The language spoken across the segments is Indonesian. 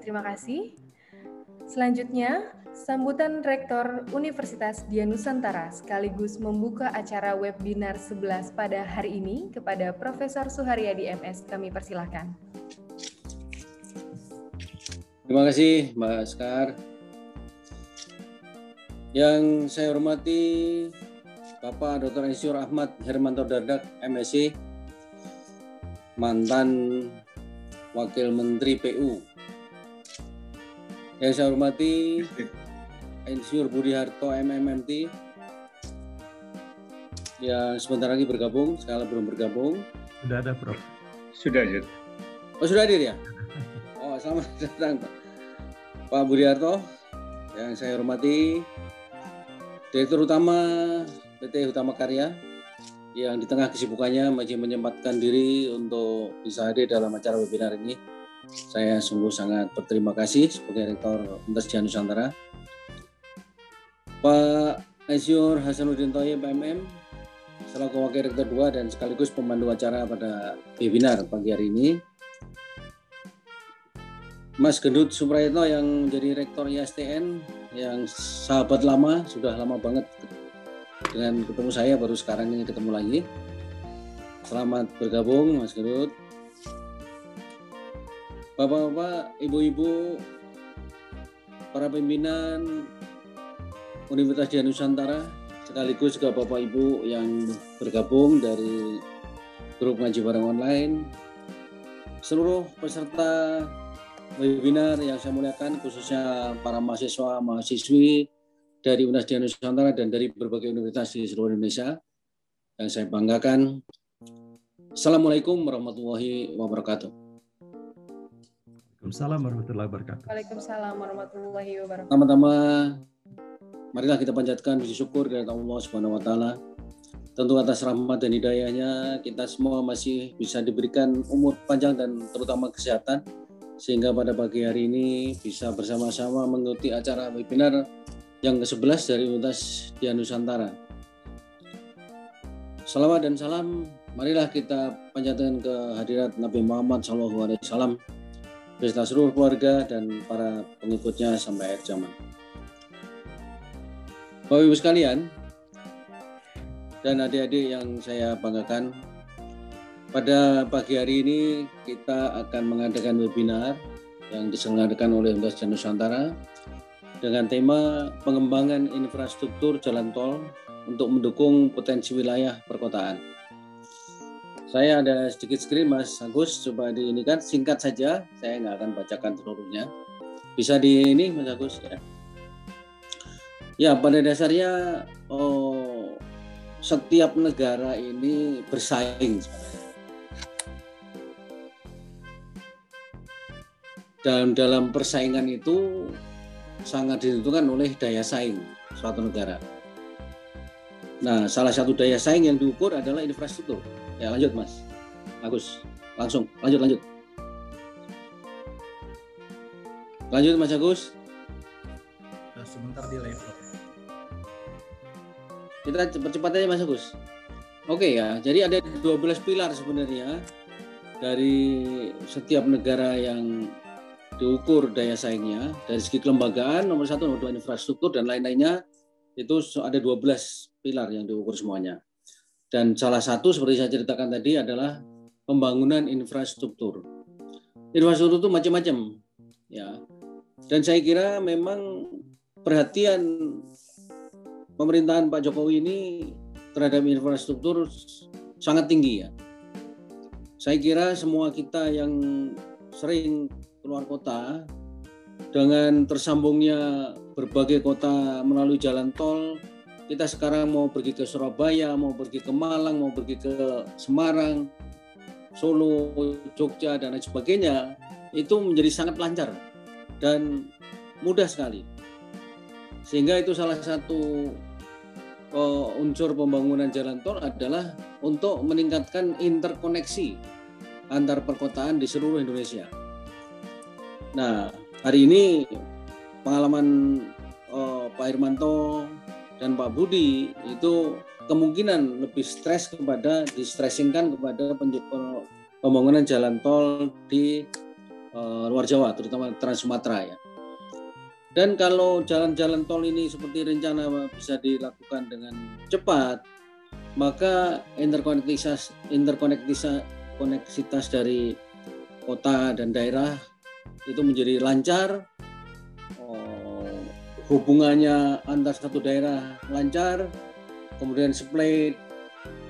Terima kasih. Selanjutnya, sambutan Rektor Universitas Dian Nusantara sekaligus membuka acara webinar 11 pada hari ini kepada Profesor Suharyadi MS. Kami persilahkan. Terima kasih Mbak Skar. Yang saya hormati Bapak Dr. Insinyur Ahmad Hermanto Dardak, MSc, mantan Wakil Menteri PU. Yang saya hormati Insinyur Budi Harto MMMT yang sebentar lagi bergabung, sekarang belum bergabung. Sudah ada, Prof. Sudah, Jud. Oh, sudah hadir ya? Oh, selamat datang, Pak. Pak Budi Harto, yang saya hormati, Direktur Utama PT Utama Karya, yang di tengah kesibukannya masih menyempatkan diri untuk bisa hadir dalam acara webinar ini. Saya sungguh sangat berterima kasih sebagai Rektor Universitas Nusantara. Pak Insinyur Hasanuddin Toyib MM, selaku Wakil Rektor 2 dan sekaligus pemandu acara pada webinar pagi hari ini. Mas Gendut Suprayitno yang menjadi Rektor ISTN yang sahabat lama, sudah lama banget dengan ketemu saya baru sekarang ini ketemu lagi. Selamat bergabung Mas Gendut. Bapak-bapak, ibu-ibu, para pimpinan Universitas Dian Nusantara, sekaligus juga Bapak Ibu yang bergabung dari grup ngaji bareng online, seluruh peserta webinar yang saya muliakan khususnya para mahasiswa mahasiswi dari Universitas Dian Nusantara dan dari berbagai universitas di seluruh Indonesia yang saya banggakan. Assalamualaikum warahmatullahi wabarakatuh. Waalaikumsalam warahmatullahi wabarakatuh. Waalaikumsalam warahmatullahi wabarakatuh. Pertama-tama marilah kita panjatkan puji syukur kepada Allah Subhanahu wa taala. Tentu atas rahmat dan hidayahnya kita semua masih bisa diberikan umur panjang dan terutama kesehatan sehingga pada pagi hari ini bisa bersama-sama mengikuti acara webinar yang ke-11 dari Universitas Dian Nusantara. Salawat dan salam, marilah kita panjatkan ke hadirat Nabi Muhammad SAW beserta seluruh keluarga dan para pengikutnya sampai akhir zaman. Bapak Ibu sekalian dan adik-adik yang saya banggakan, pada pagi hari ini kita akan mengadakan webinar yang diselenggarakan oleh Universitas Nusantara dengan tema pengembangan infrastruktur jalan tol untuk mendukung potensi wilayah perkotaan. Saya ada sedikit screen Mas Agus, coba di ini kan singkat saja, saya nggak akan bacakan seluruhnya. Bisa di ini Mas Agus ya. Ya pada dasarnya oh, setiap negara ini bersaing. Dan dalam persaingan itu sangat ditentukan oleh daya saing suatu negara. Nah, salah satu daya saing yang diukur adalah infrastruktur. Ya, lanjut Mas. Agus, langsung lanjut lanjut. Lanjut Mas Agus. Sebentar di level. Kita cepat-cepat aja Mas Agus. Oke ya, jadi ada 12 pilar sebenarnya dari setiap negara yang diukur daya saingnya dari segi kelembagaan nomor satu nomor dua infrastruktur dan lain-lainnya itu ada 12 pilar yang diukur semuanya dan salah satu seperti saya ceritakan tadi adalah pembangunan infrastruktur. Infrastruktur itu macam-macam ya. Dan saya kira memang perhatian pemerintahan Pak Jokowi ini terhadap infrastruktur sangat tinggi ya. Saya kira semua kita yang sering keluar kota dengan tersambungnya berbagai kota melalui jalan tol kita sekarang mau pergi ke Surabaya, mau pergi ke Malang, mau pergi ke Semarang, Solo, Jogja dan lain sebagainya itu menjadi sangat lancar dan mudah sekali. Sehingga itu salah satu uh, unsur pembangunan jalan tol adalah untuk meningkatkan interkoneksi antar perkotaan di seluruh Indonesia. Nah, hari ini pengalaman uh, Pak Irmanto dan Pak Budi itu kemungkinan lebih stres kepada distressingkan kepada pembangunan jalan tol di uh, luar Jawa, terutama Trans Sumatera ya. Dan kalau jalan-jalan tol ini seperti rencana bisa dilakukan dengan cepat, maka interkonektivitas interkonektivitas dari kota dan daerah itu menjadi lancar, hubungannya antar satu daerah lancar, kemudian supply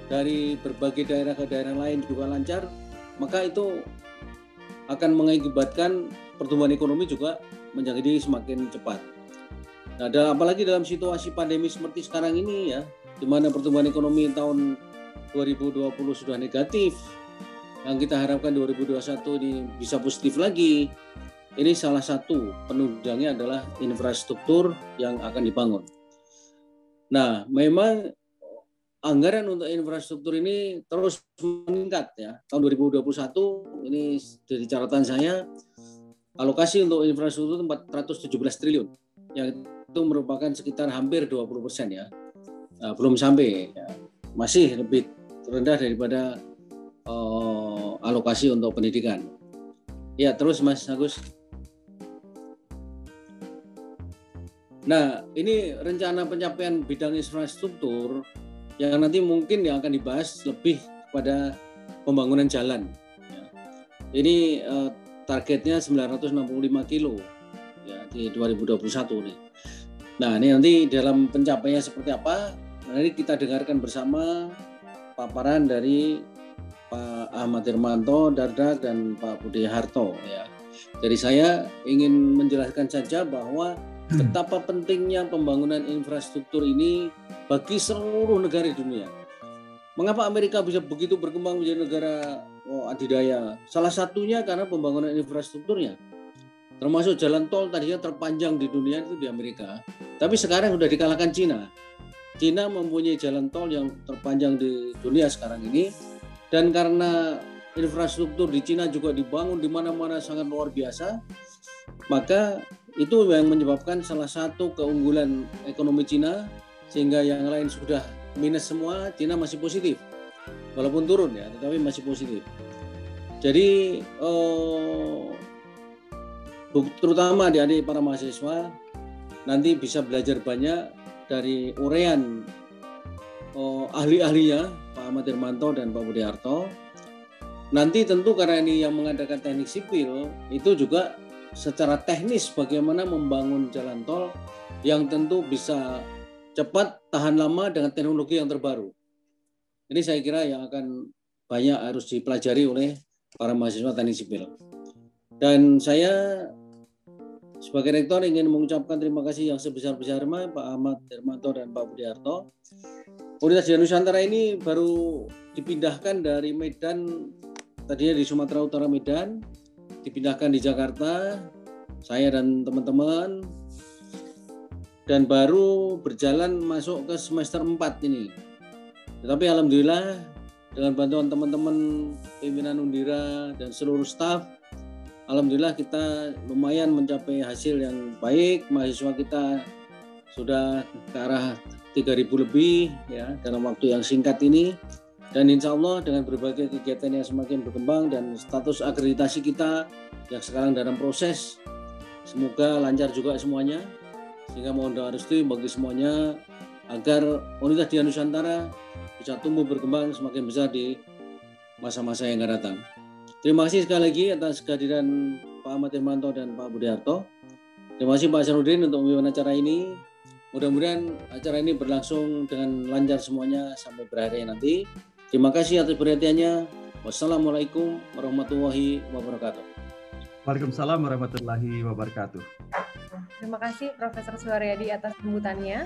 dari berbagai daerah ke daerah lain juga lancar, maka itu akan mengakibatkan pertumbuhan ekonomi juga menjadi semakin cepat. Nah, apalagi dalam situasi pandemi seperti sekarang ini ya, di mana pertumbuhan ekonomi tahun 2020 sudah negatif, yang kita harapkan 2021 ini bisa positif lagi. Ini salah satu penunjangnya adalah infrastruktur yang akan dibangun. Nah, memang anggaran untuk infrastruktur ini terus meningkat ya. Tahun 2021 ini dari catatan saya alokasi untuk infrastruktur 417 triliun yang itu merupakan sekitar hampir 20 persen ya uh, belum sampai ya. masih lebih rendah daripada uh, alokasi untuk pendidikan. Ya terus Mas Agus. Nah ini rencana pencapaian bidang infrastruktur yang nanti mungkin yang akan dibahas lebih pada pembangunan jalan. Ini uh, targetnya 965 kilo ya di 2021 nih. Nah ini nanti dalam pencapaiannya seperti apa Nanti kita dengarkan bersama paparan dari Pak Ahmad Irmanto, Dardak, dan Pak Budi Harto. Ya. Jadi saya ingin menjelaskan saja bahwa betapa pentingnya pembangunan infrastruktur ini bagi seluruh negara di dunia. Mengapa Amerika bisa begitu berkembang menjadi negara oh, adidaya? Salah satunya karena pembangunan infrastrukturnya. Termasuk jalan tol tadinya terpanjang di dunia itu di Amerika. Tapi sekarang sudah dikalahkan Cina. Cina mempunyai jalan tol yang terpanjang di dunia sekarang ini dan karena infrastruktur di Cina juga dibangun di mana-mana sangat luar biasa maka itu yang menyebabkan salah satu keunggulan ekonomi Cina sehingga yang lain sudah minus semua Cina masih positif walaupun turun ya tetapi masih positif jadi eh, terutama adik-adik para mahasiswa nanti bisa belajar banyak dari urean oh, ahli-ahlinya Pak Ahmad Irmanto dan Pak Budi Harto. Nanti tentu karena ini yang mengadakan teknik sipil itu juga secara teknis bagaimana membangun jalan tol yang tentu bisa cepat, tahan lama dengan teknologi yang terbaru. Ini saya kira yang akan banyak harus dipelajari oleh para mahasiswa teknik sipil. Dan saya sebagai rektor ingin mengucapkan terima kasih yang sebesar-besarnya Pak Ahmad Dermanto dan Pak Budiarto. Universitas Nusantara ini baru dipindahkan dari Medan, tadinya di Sumatera Utara Medan, dipindahkan di Jakarta, saya dan teman-teman, dan baru berjalan masuk ke semester 4 ini. Tetapi Alhamdulillah dengan bantuan teman-teman pimpinan Undira dan seluruh staf, Alhamdulillah kita lumayan mencapai hasil yang baik. Mahasiswa kita sudah ke arah 3.000 lebih ya dalam waktu yang singkat ini. Dan insya Allah dengan berbagai kegiatan yang semakin berkembang dan status akreditasi kita yang sekarang dalam proses, semoga lancar juga semuanya. Sehingga mohon doa restu bagi semuanya agar Universitas Dian Nusantara bisa tumbuh berkembang semakin besar di masa-masa yang akan datang. Terima kasih sekali lagi atas kehadiran Pak Ahmad Irmanto dan Pak Budiarto. Terima kasih Pak Sarudin untuk memimpin acara ini. Mudah-mudahan acara ini berlangsung dengan lancar semuanya sampai berakhir nanti. Terima kasih atas perhatiannya. Wassalamualaikum warahmatullahi wabarakatuh. Waalaikumsalam warahmatullahi wabarakatuh. Terima kasih Profesor Suharyadi atas sambutannya.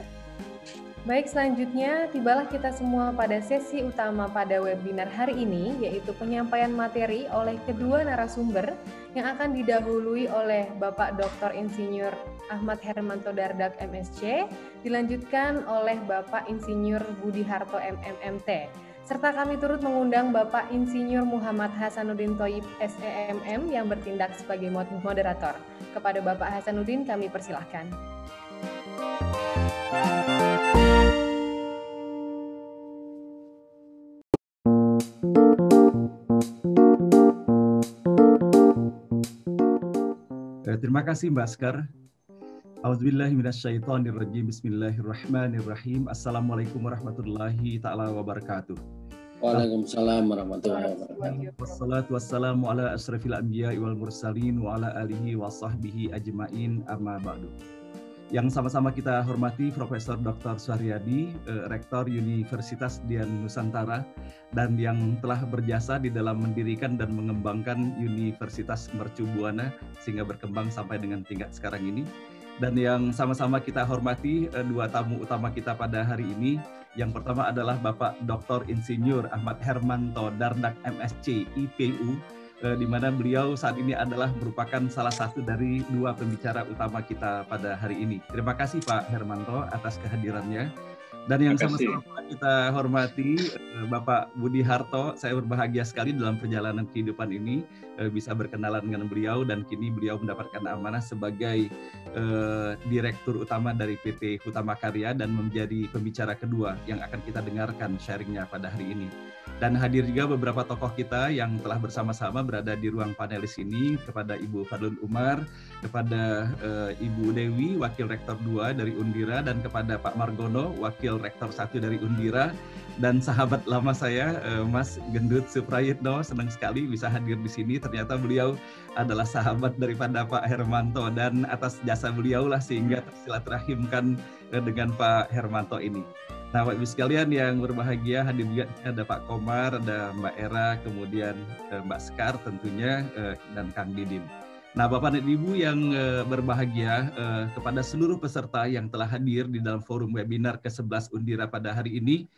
Baik, selanjutnya tibalah kita semua pada sesi utama pada webinar hari ini, yaitu penyampaian materi oleh kedua narasumber yang akan didahului oleh Bapak Dr. Insinyur Ahmad Hermanto Dardak MSC, dilanjutkan oleh Bapak Insinyur Budi Harto MMMT, serta kami turut mengundang Bapak Insinyur Muhammad Hasanuddin Toyib SEMM yang bertindak sebagai moderator. Kepada Bapak Hasanuddin kami persilahkan. terima kasih Mbak Askar. Auzubillahiminasyaitonirrajim. Bismillahirrahmanirrahim. Assalamualaikum warahmatullahi taala wabarakatuh. Waalaikumsalam warahmatullahi wabarakatuh. Wassalatu wassalamu ala anbiya wal mursalin wa ala alihi wa sahbihi ajmain amma ba'du. Yang sama-sama kita hormati Profesor Dr. Suharyadi, eh, Rektor Universitas Dian Nusantara, dan yang telah berjasa di dalam mendirikan dan mengembangkan Universitas Mercu Buana sehingga berkembang sampai dengan tingkat sekarang ini dan yang sama-sama kita hormati uh, dua tamu utama kita pada hari ini. Yang pertama adalah Bapak Dr. Insinyur Ahmad Hermanto Dardak MSc IPU uh, di mana beliau saat ini adalah merupakan salah satu dari dua pembicara utama kita pada hari ini. Terima kasih Pak Hermanto atas kehadirannya. Dan yang sama-sama kita hormati eh, Bapak Budi Harto, saya berbahagia sekali dalam perjalanan kehidupan ini eh, bisa berkenalan dengan beliau dan kini beliau mendapatkan amanah sebagai uh, direktur utama dari PT Utama Karya dan menjadi pembicara kedua yang akan kita dengarkan sharingnya pada hari ini. Dan hadir juga beberapa tokoh kita yang telah bersama-sama berada di ruang panelis ini kepada Ibu Fadlun Umar, kepada uh, Ibu Dewi, Wakil Rektor 2 dari Undira, dan kepada Pak Margono, Wakil Rektor 1 dari Undira, dan sahabat lama saya, uh, Mas Gendut Suprayitno, senang sekali bisa hadir di sini. Ternyata beliau adalah sahabat daripada Pak Hermanto, dan atas jasa beliau lah sehingga tersilaturahimkan uh, dengan Pak Hermanto ini. Nah, Ibu sekalian yang berbahagia hadir juga ada Pak Komar, ada Mbak Era, kemudian eh, Mbak Skar tentunya eh, dan Kang Didim. Nah, Bapak dan Ibu yang eh, berbahagia kepada seluruh peserta yang telah hadir di dalam forum webinar ke-11 Undira pada hari ini,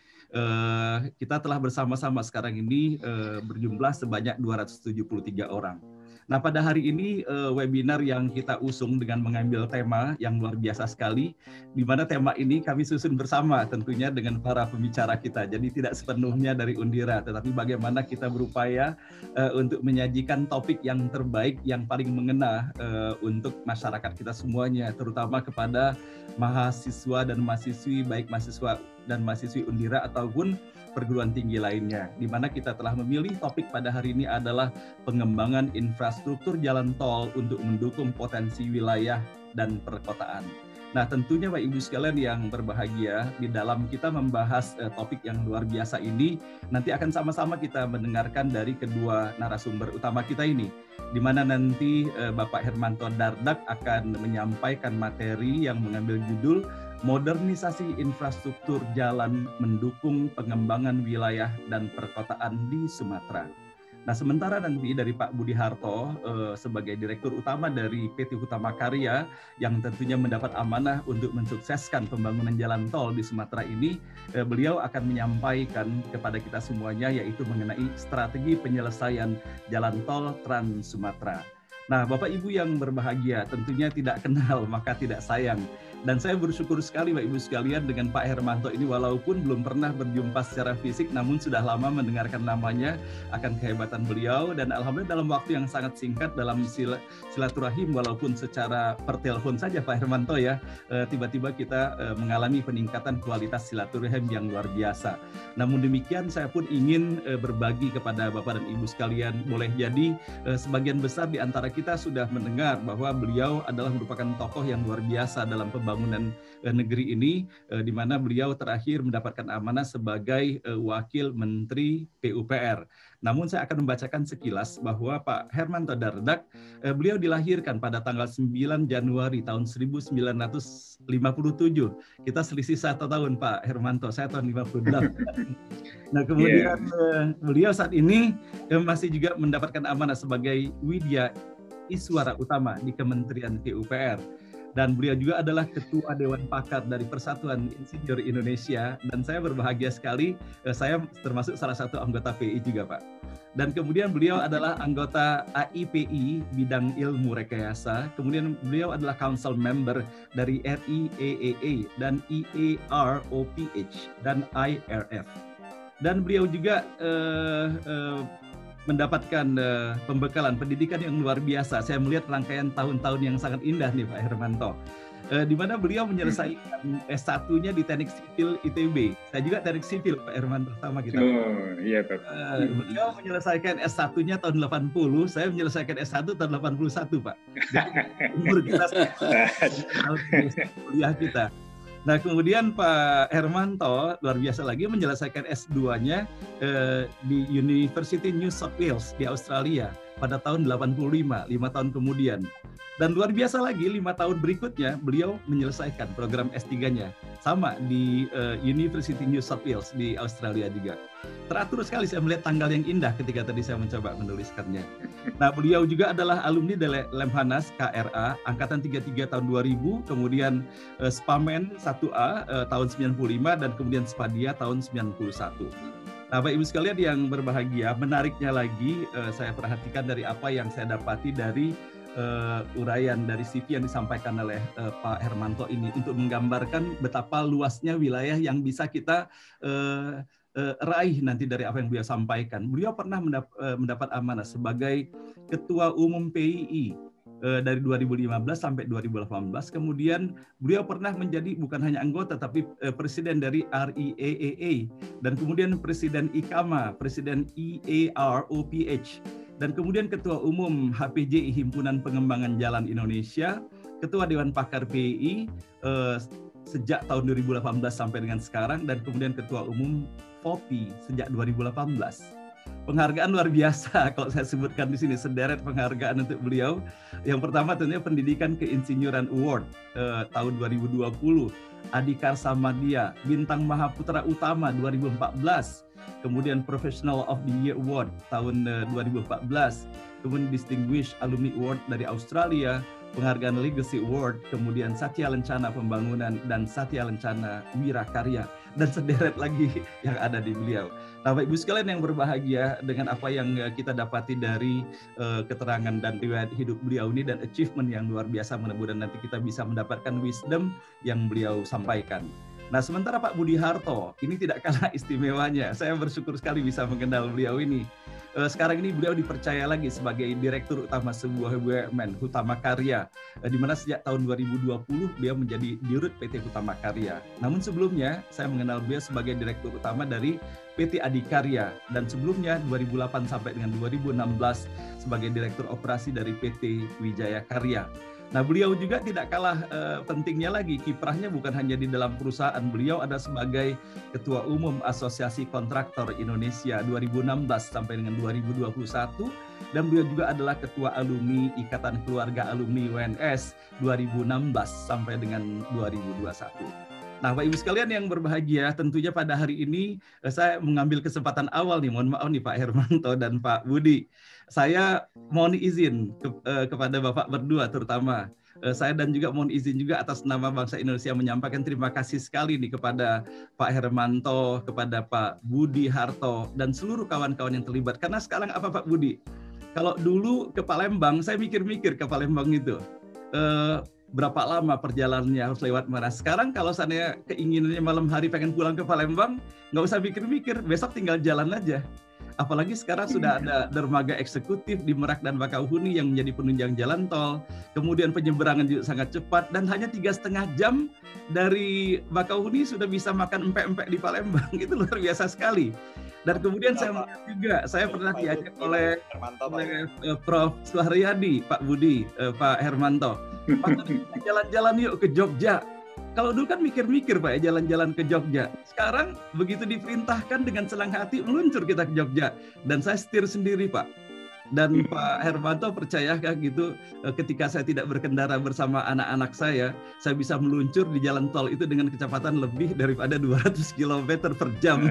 kita telah bersama-sama sekarang ini berjumlah sebanyak 273 orang. Nah, pada hari ini uh, webinar yang kita usung dengan mengambil tema yang luar biasa sekali, di mana tema ini kami susun bersama tentunya dengan para pembicara kita. Jadi tidak sepenuhnya dari Undira, tetapi bagaimana kita berupaya uh, untuk menyajikan topik yang terbaik, yang paling mengena uh, untuk masyarakat kita semuanya, terutama kepada mahasiswa dan mahasiswi, baik mahasiswa dan mahasiswi Undira ataupun perguruan tinggi lainnya. Di mana kita telah memilih topik pada hari ini adalah pengembangan infrastruktur jalan tol untuk mendukung potensi wilayah dan perkotaan. Nah, tentunya Bapak Ibu sekalian yang berbahagia, di dalam kita membahas uh, topik yang luar biasa ini, nanti akan sama-sama kita mendengarkan dari kedua narasumber utama kita ini, di mana nanti uh, Bapak Hermanto Dardak akan menyampaikan materi yang mengambil judul modernisasi infrastruktur jalan mendukung pengembangan wilayah dan perkotaan di Sumatera. Nah, sementara nanti dari Pak Budi Harto eh, sebagai Direktur Utama dari PT Utama Karya yang tentunya mendapat amanah untuk mensukseskan pembangunan jalan tol di Sumatera ini, eh, beliau akan menyampaikan kepada kita semuanya yaitu mengenai strategi penyelesaian jalan tol Trans Sumatera. Nah, Bapak Ibu yang berbahagia tentunya tidak kenal maka tidak sayang. Dan saya bersyukur sekali Bapak Ibu sekalian dengan Pak Hermanto ini walaupun belum pernah berjumpa secara fisik namun sudah lama mendengarkan namanya akan kehebatan beliau dan alhamdulillah dalam waktu yang sangat singkat dalam sil silaturahim walaupun secara pertelepon saja Pak Hermanto ya eh, tiba-tiba kita eh, mengalami peningkatan kualitas silaturahim yang luar biasa. Namun demikian saya pun ingin eh, berbagi kepada Bapak dan Ibu sekalian boleh jadi sebagian besar di antara kita sudah mendengar bahwa beliau adalah merupakan tokoh yang luar biasa dalam pembangunan pembangunan uh, negeri ini uh, di mana beliau terakhir mendapatkan amanah sebagai uh, wakil menteri PUPR. Namun saya akan membacakan sekilas bahwa Pak Hermanto Dardak uh, beliau dilahirkan pada tanggal 9 Januari tahun 1957. Kita selisih satu tahun Pak Hermanto, saya tahun 58. nah kemudian yeah. uh, beliau saat ini uh, masih juga mendapatkan amanah sebagai Widya Iswara Utama di Kementerian PUPR dan beliau juga adalah ketua dewan pakar dari Persatuan Insinyur Indonesia dan saya berbahagia sekali eh, saya termasuk salah satu anggota PI juga Pak. Dan kemudian beliau adalah anggota AIPI bidang ilmu rekayasa. Kemudian beliau adalah council member dari RIEEA dan EAROPH dan IRF. Dan beliau juga uh, uh, mendapatkan uh, pembekalan pendidikan yang luar biasa. Saya melihat rangkaian tahun-tahun yang sangat indah nih Pak Hermanto. uh, di mana beliau menyelesaikan S1-nya di Teknik Sipil ITB. Saya juga Teknik Sipil Pak Herman pertama kita. Oh, iya Pak. Uh, beliau menyelesaikan S1-nya tahun 80, saya menyelesaikan S1 tahun 81, Pak. Jadi umur kita kuliah kita. Nah, kemudian Pak Hermanto luar biasa lagi menyelesaikan S2-nya eh, di University New South Wales di Australia pada tahun 85, lima tahun kemudian. Dan luar biasa lagi, lima tahun berikutnya beliau menyelesaikan program S3-nya. Sama di uh, University New South Wales di Australia juga. Teratur sekali saya melihat tanggal yang indah ketika tadi saya mencoba menuliskannya. Nah beliau juga adalah alumni dari Lemhanas KRA, Angkatan 33 tahun 2000, kemudian uh, Spamen 1A uh, eh, tahun 95, dan kemudian Spadia tahun 91. Nah, Bapak Ibu sekalian yang berbahagia, menariknya lagi uh, saya perhatikan dari apa yang saya dapati dari uh, uraian dari CV yang disampaikan oleh uh, Pak Hermanto ini untuk menggambarkan betapa luasnya wilayah yang bisa kita uh, raih nanti dari apa yang beliau sampaikan. Beliau pernah mendap mendapat amanah sebagai Ketua Umum PII dari 2015 sampai 2018. Kemudian beliau pernah menjadi bukan hanya anggota tapi presiden dari RIAAA dan kemudian presiden IKAMA, presiden EAROPH dan kemudian Ketua Umum HPJ Himpunan Pengembangan Jalan Indonesia, Ketua Dewan Pakar PI eh, sejak tahun 2018 sampai dengan sekarang dan kemudian Ketua Umum FOPI sejak 2018. Penghargaan luar biasa kalau saya sebutkan di sini sederet penghargaan untuk beliau. Yang pertama tentunya Pendidikan Keinsinyuran Award eh, tahun 2020, Adhikar Samadia, Bintang Mahaputra Utama 2014, kemudian Professional of the Year Award tahun 2014, eh, kemudian Distinguished Alumni Award dari Australia, penghargaan Legacy Award, kemudian Satya Lencana Pembangunan dan Satya Lencana Wirakarya. Dan sederet lagi yang ada di beliau. Nah, Bapak Ibu sekalian yang berbahagia dengan apa yang eh, kita dapati dari uh, keterangan dan riwayat hidup beliau ini dan achievement yang luar biasa mudah-mudahan nanti kita bisa mendapatkan wisdom yang beliau sampaikan. Nah, sementara Pak Budi Harto, ini tidak kalah istimewanya. Saya bersyukur sekali bisa mengenal beliau ini. Eh, sekarang ini beliau dipercaya lagi sebagai Direktur Utama sebuah BUMN, Hutama Karya, eh, di mana sejak tahun 2020 beliau menjadi Dirut PT Hutama Karya. Namun sebelumnya, saya mengenal beliau sebagai Direktur Utama dari PT Adikarya, dan sebelumnya 2008 sampai dengan 2016 sebagai Direktur Operasi dari PT Wijaya Karya. Nah, beliau juga tidak kalah uh, pentingnya lagi kiprahnya bukan hanya di dalam perusahaan. Beliau ada sebagai Ketua Umum Asosiasi Kontraktor Indonesia 2016 sampai dengan 2021 dan beliau juga adalah Ketua Alumni Ikatan Keluarga Alumni UNS 2016 sampai dengan 2021. Nah, Bapak Ibu sekalian yang berbahagia, tentunya pada hari ini eh, saya mengambil kesempatan awal nih, mohon maaf nih Pak Hermanto dan Pak Budi saya mohon izin ke, uh, kepada Bapak berdua terutama uh, saya dan juga mohon izin juga atas nama bangsa Indonesia menyampaikan terima kasih sekali nih kepada Pak Hermanto, kepada Pak Budi Harto dan seluruh kawan-kawan yang terlibat. Karena sekarang apa Pak Budi? Kalau dulu ke Palembang, saya mikir-mikir ke Palembang itu. Berapa lama perjalanannya harus lewat mana. Sekarang kalau saya keinginannya malam hari pengen pulang ke Palembang, nggak usah mikir-mikir, besok tinggal jalan aja. Apalagi sekarang sudah ada dermaga eksekutif di Merak dan Bakauhuni yang menjadi penunjang jalan tol. Kemudian penyeberangan juga sangat cepat dan hanya tiga setengah jam dari Bakauhuni sudah bisa makan empek-empek di Palembang. Itu luar biasa sekali. Dan kemudian saya melihat juga, saya pernah diajak oleh, oleh uh, Prof. Suharyadi, Pak Budi, uh, Pak Hermanto. Jalan-jalan yuk ke Jogja kalau dulu kan mikir-mikir Pak ya jalan-jalan ke Jogja. Sekarang begitu diperintahkan dengan selang hati meluncur kita ke Jogja. Dan saya setir sendiri Pak. Dan hmm. Pak Hermanto percayakah gitu eh, ketika saya tidak berkendara bersama anak-anak saya, saya bisa meluncur di jalan tol itu dengan kecepatan lebih daripada 200 km per jam.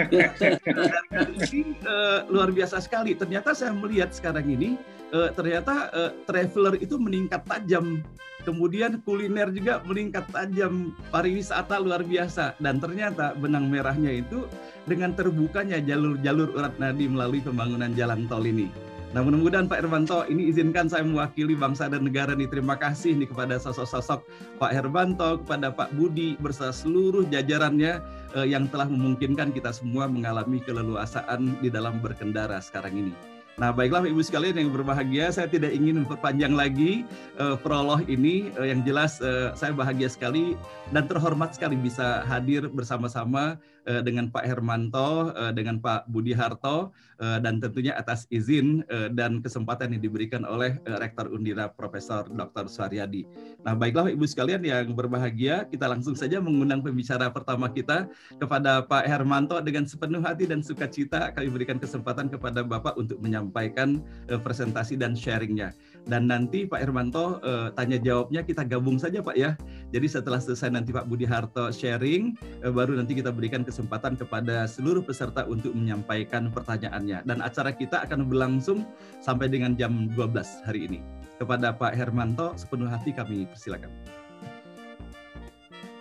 Dan ini uh, luar biasa sekali. Ternyata saya melihat sekarang ini uh, ternyata uh, traveler itu meningkat tajam Kemudian kuliner juga meningkat tajam, pariwisata luar biasa. Dan ternyata benang merahnya itu dengan terbukanya jalur-jalur urat nadi melalui pembangunan jalan tol ini. Nah mudah-mudahan Pak Hermanto ini izinkan saya mewakili bangsa dan negara nih terima kasih nih kepada sosok-sosok Pak Hermanto, kepada Pak Budi beserta seluruh jajarannya eh, yang telah memungkinkan kita semua mengalami keleluasaan di dalam berkendara sekarang ini. Nah, baiklah Ibu sekalian yang berbahagia, saya tidak ingin memperpanjang lagi uh, prolog ini. Uh, yang jelas uh, saya bahagia sekali dan terhormat sekali bisa hadir bersama-sama dengan Pak Hermanto, uh, dengan Pak Budi Harto, uh, dan tentunya atas izin dan kesempatan yang diberikan oleh Rektor Undira Profesor Dr. Suaryadi. Nah, baiklah Ibu sekalian yang berbahagia, kita langsung saja mengundang pembicara pertama kita kepada Pak Hermanto dengan sepenuh hati dan sukacita kami berikan kesempatan kepada Bapak untuk menyampaikan presentasi dan sharingnya. Dan nanti Pak Hermanto uh, tanya jawabnya kita gabung saja Pak ya. Jadi setelah selesai nanti Pak Budi Harto sharing, uh, baru nanti kita berikan kesempatan kepada seluruh peserta untuk menyampaikan pertanyaannya. Dan acara kita akan berlangsung sampai dengan jam 12 hari ini. Kepada Pak Hermanto, sepenuh hati kami persilakan.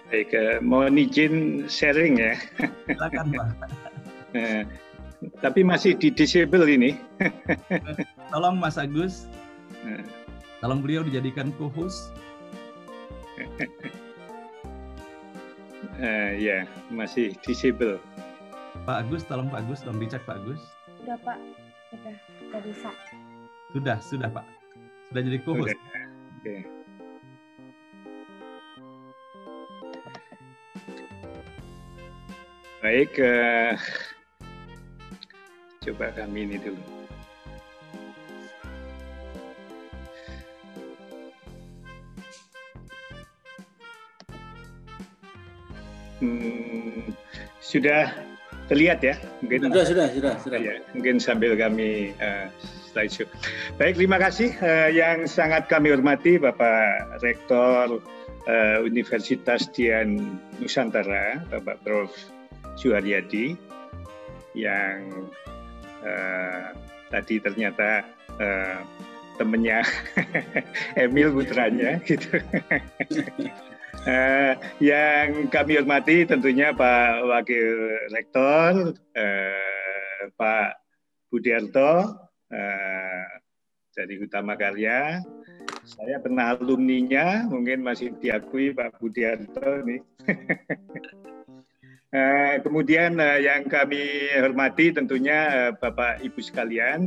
Baik, mohon izin sharing ya. Silakan Pak. Tapi masih di disable ini. Tolong Mas Agus. Tolong beliau dijadikan co-host. uh, ya, masih disable. Pak Agus, tolong Pak Agus, tolong dicek Pak Agus. Sudah Pak, sudah, sudah bisa. Sudah, sudah Pak. Sudah jadi co-host. Oke. Okay. Baik, uh, Coba kami ini dulu. Hmm, sudah terlihat ya? Mungkin, sudah, sudah, sudah, sudah. Ya, mungkin sambil kami uh, slideshow. Baik, terima kasih uh, yang sangat kami hormati Bapak Rektor uh, Universitas Dian Nusantara, Bapak Prof. Suharyadi, yang uh, tadi ternyata uh, temennya Emil putranya gitu. uh, yang kami hormati tentunya Pak Wakil Rektor, uh, Pak Budiarto uh, dari Utama Karya. Saya pernah alumninya, mungkin masih diakui Pak Budiarto nih. Uh, kemudian uh, yang kami hormati tentunya uh, Bapak Ibu sekalian,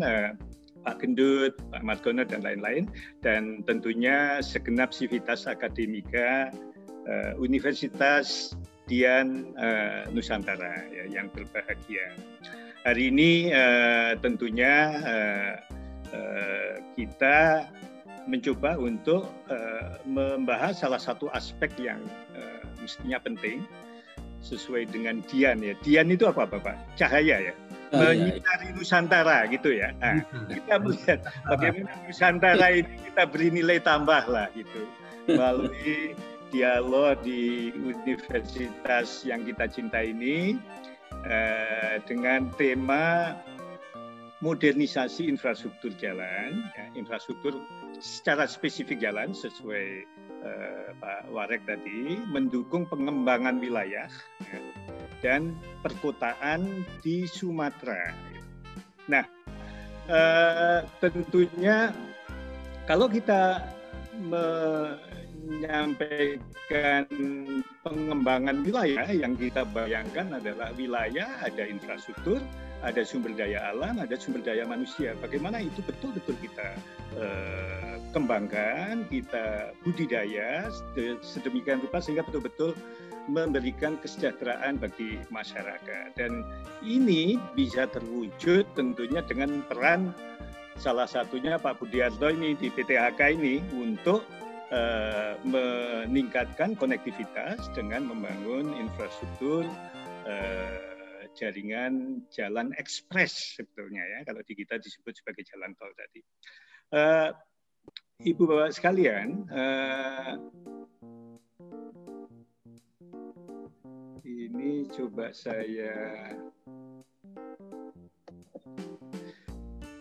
Pak Gendut, Pak Margono dan lain-lain, dan tentunya segenap sivitas akademika uh, Universitas Dian uh, Nusantara ya, yang berbahagia. Hari ini uh, tentunya uh, uh, kita mencoba untuk uh, membahas salah satu aspek yang uh, mestinya penting sesuai dengan Dian ya. Dian itu apa Bapak? Cahaya ya. Oh, Menyinari iya. Nusantara gitu ya. Nah, kita melihat bagaimana Nusantara ini kita beri nilai tambah lah gitu melalui dialog di universitas yang kita cinta ini eh, dengan tema modernisasi infrastruktur jalan, ya, infrastruktur secara spesifik jalan sesuai uh, Pak Warek tadi mendukung pengembangan wilayah ya, dan perkotaan di Sumatera. Nah, uh, tentunya kalau kita menyampaikan pengembangan wilayah yang kita bayangkan adalah wilayah ada infrastruktur, ada sumber daya alam, ada sumber daya manusia. Bagaimana itu betul-betul kita eh, kembangkan, kita budidaya sedemikian rupa sehingga betul-betul memberikan kesejahteraan bagi masyarakat. Dan ini bisa terwujud tentunya dengan peran salah satunya Pak Budiarto ini di PTHK ini untuk uh, meningkatkan konektivitas dengan membangun infrastruktur uh, jaringan jalan ekspres sebetulnya ya kalau di kita disebut sebagai jalan tol tadi. Uh, Ibu bapak sekalian, ini coba saya.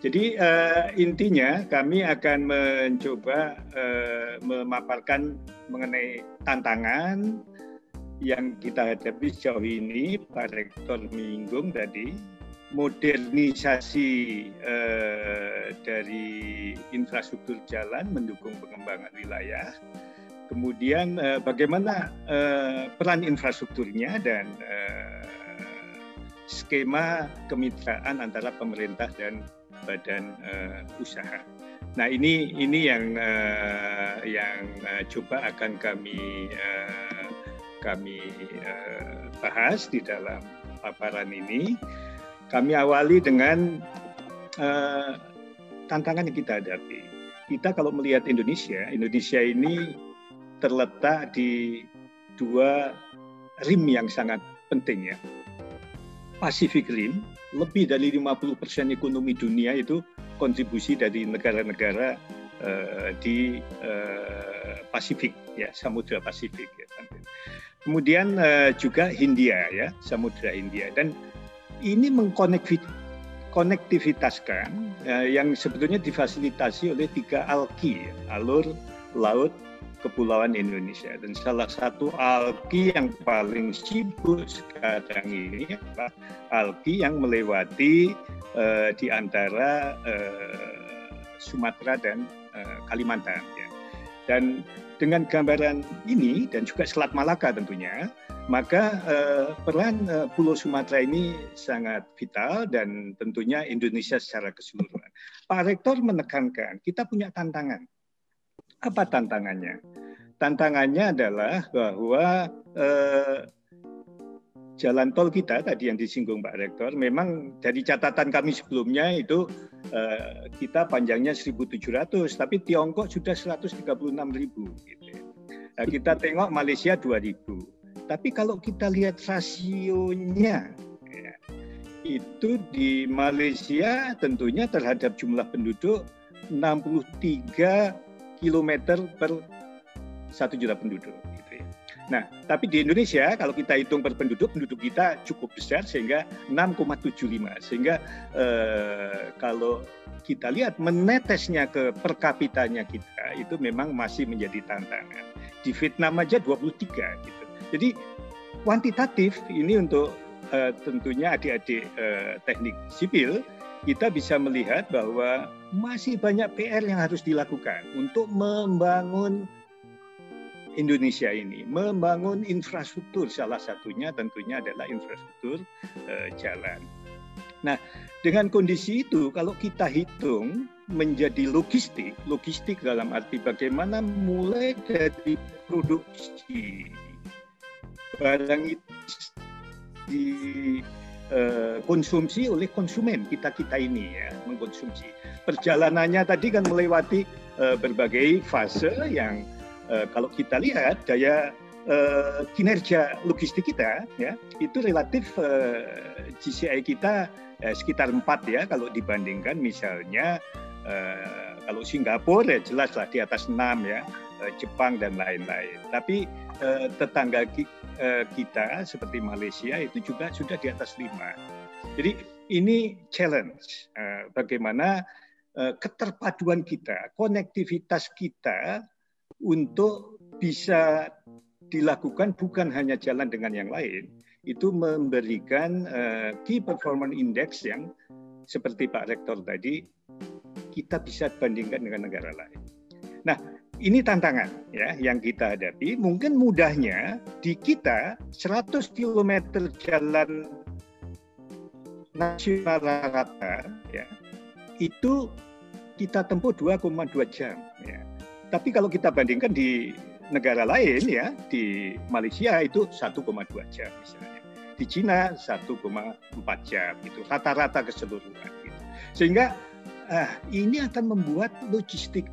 Jadi uh, intinya kami akan mencoba uh, memaparkan mengenai tantangan yang kita hadapi sejauh ini, Pak Rektor menyinggung tadi, modernisasi eh, dari infrastruktur jalan mendukung pengembangan wilayah, kemudian eh, bagaimana eh, peran infrastrukturnya dan eh, skema kemitraan antara pemerintah dan badan uh, usaha. Nah ini ini yang uh, yang uh, coba akan kami uh, kami uh, bahas di dalam paparan ini. Kami awali dengan uh, tantangan yang kita hadapi. Kita kalau melihat Indonesia, Indonesia ini terletak di dua rim yang sangat penting ya. Pacific Rim, lebih dari 50% ekonomi dunia itu kontribusi dari negara-negara uh, di uh, Pasifik ya, Samudra Pasifik ya. Kemudian uh, juga Hindia ya, Samudra Hindia dan ini mengkonektivitaskan uh, yang sebetulnya difasilitasi oleh tiga alki, alur laut Kepulauan Indonesia. Dan salah satu alki yang paling sibuk sekarang ini adalah alki yang melewati uh, di antara uh, Sumatera dan uh, Kalimantan. Ya. Dan dengan gambaran ini dan juga Selat Malaka tentunya, maka uh, peran uh, Pulau Sumatera ini sangat vital dan tentunya Indonesia secara keseluruhan. Pak Rektor menekankan kita punya tantangan apa tantangannya? Tantangannya adalah bahwa eh, jalan tol kita tadi yang disinggung Pak Rektor, memang dari catatan kami sebelumnya itu eh, kita panjangnya 1.700, tapi Tiongkok sudah 136.000. Gitu. Nah, kita tengok Malaysia 2.000. Tapi kalau kita lihat rasionya, ya, itu di Malaysia tentunya terhadap jumlah penduduk 63 kilometer per satu juta penduduk. Gitu ya. Nah, tapi di Indonesia kalau kita hitung per penduduk, penduduk kita cukup besar sehingga 6,75. Sehingga eh, kalau kita lihat menetesnya ke per kapitanya kita itu memang masih menjadi tantangan. Di Vietnam aja 23 gitu. Jadi kuantitatif ini untuk eh, tentunya adik-adik eh, teknik sipil kita bisa melihat bahwa masih banyak PR yang harus dilakukan untuk membangun Indonesia ini, membangun infrastruktur salah satunya tentunya adalah infrastruktur eh, jalan. Nah, dengan kondisi itu kalau kita hitung menjadi logistik, logistik dalam arti bagaimana mulai dari produksi barang itu di konsumsi oleh konsumen kita kita ini ya mengkonsumsi. Perjalanannya tadi kan melewati uh, berbagai fase yang uh, kalau kita lihat daya kinerja logistik kita ya itu relatif GCI kita sekitar empat ya kalau dibandingkan misalnya kalau Singapura ya jelas di atas enam ya Jepang dan lain-lain. Tapi tetangga Eh, kita seperti Malaysia itu juga sudah di atas lima. Jadi ini challenge eh, bagaimana eh, keterpaduan kita, konektivitas kita untuk bisa dilakukan bukan hanya jalan dengan yang lain, itu memberikan key performance index yang seperti Pak Rektor tadi kita bisa bandingkan dengan negara lain. Nah, ini tantangan ya yang kita hadapi. Mungkin mudahnya di kita 100 km jalan nasional rata ya itu kita tempuh 2,2 jam ya. Tapi kalau kita bandingkan di negara lain ya di Malaysia itu 1,2 jam misalnya. Di Cina 1,4 jam itu rata-rata keseluruhan gitu. Sehingga ah, ini akan membuat logistik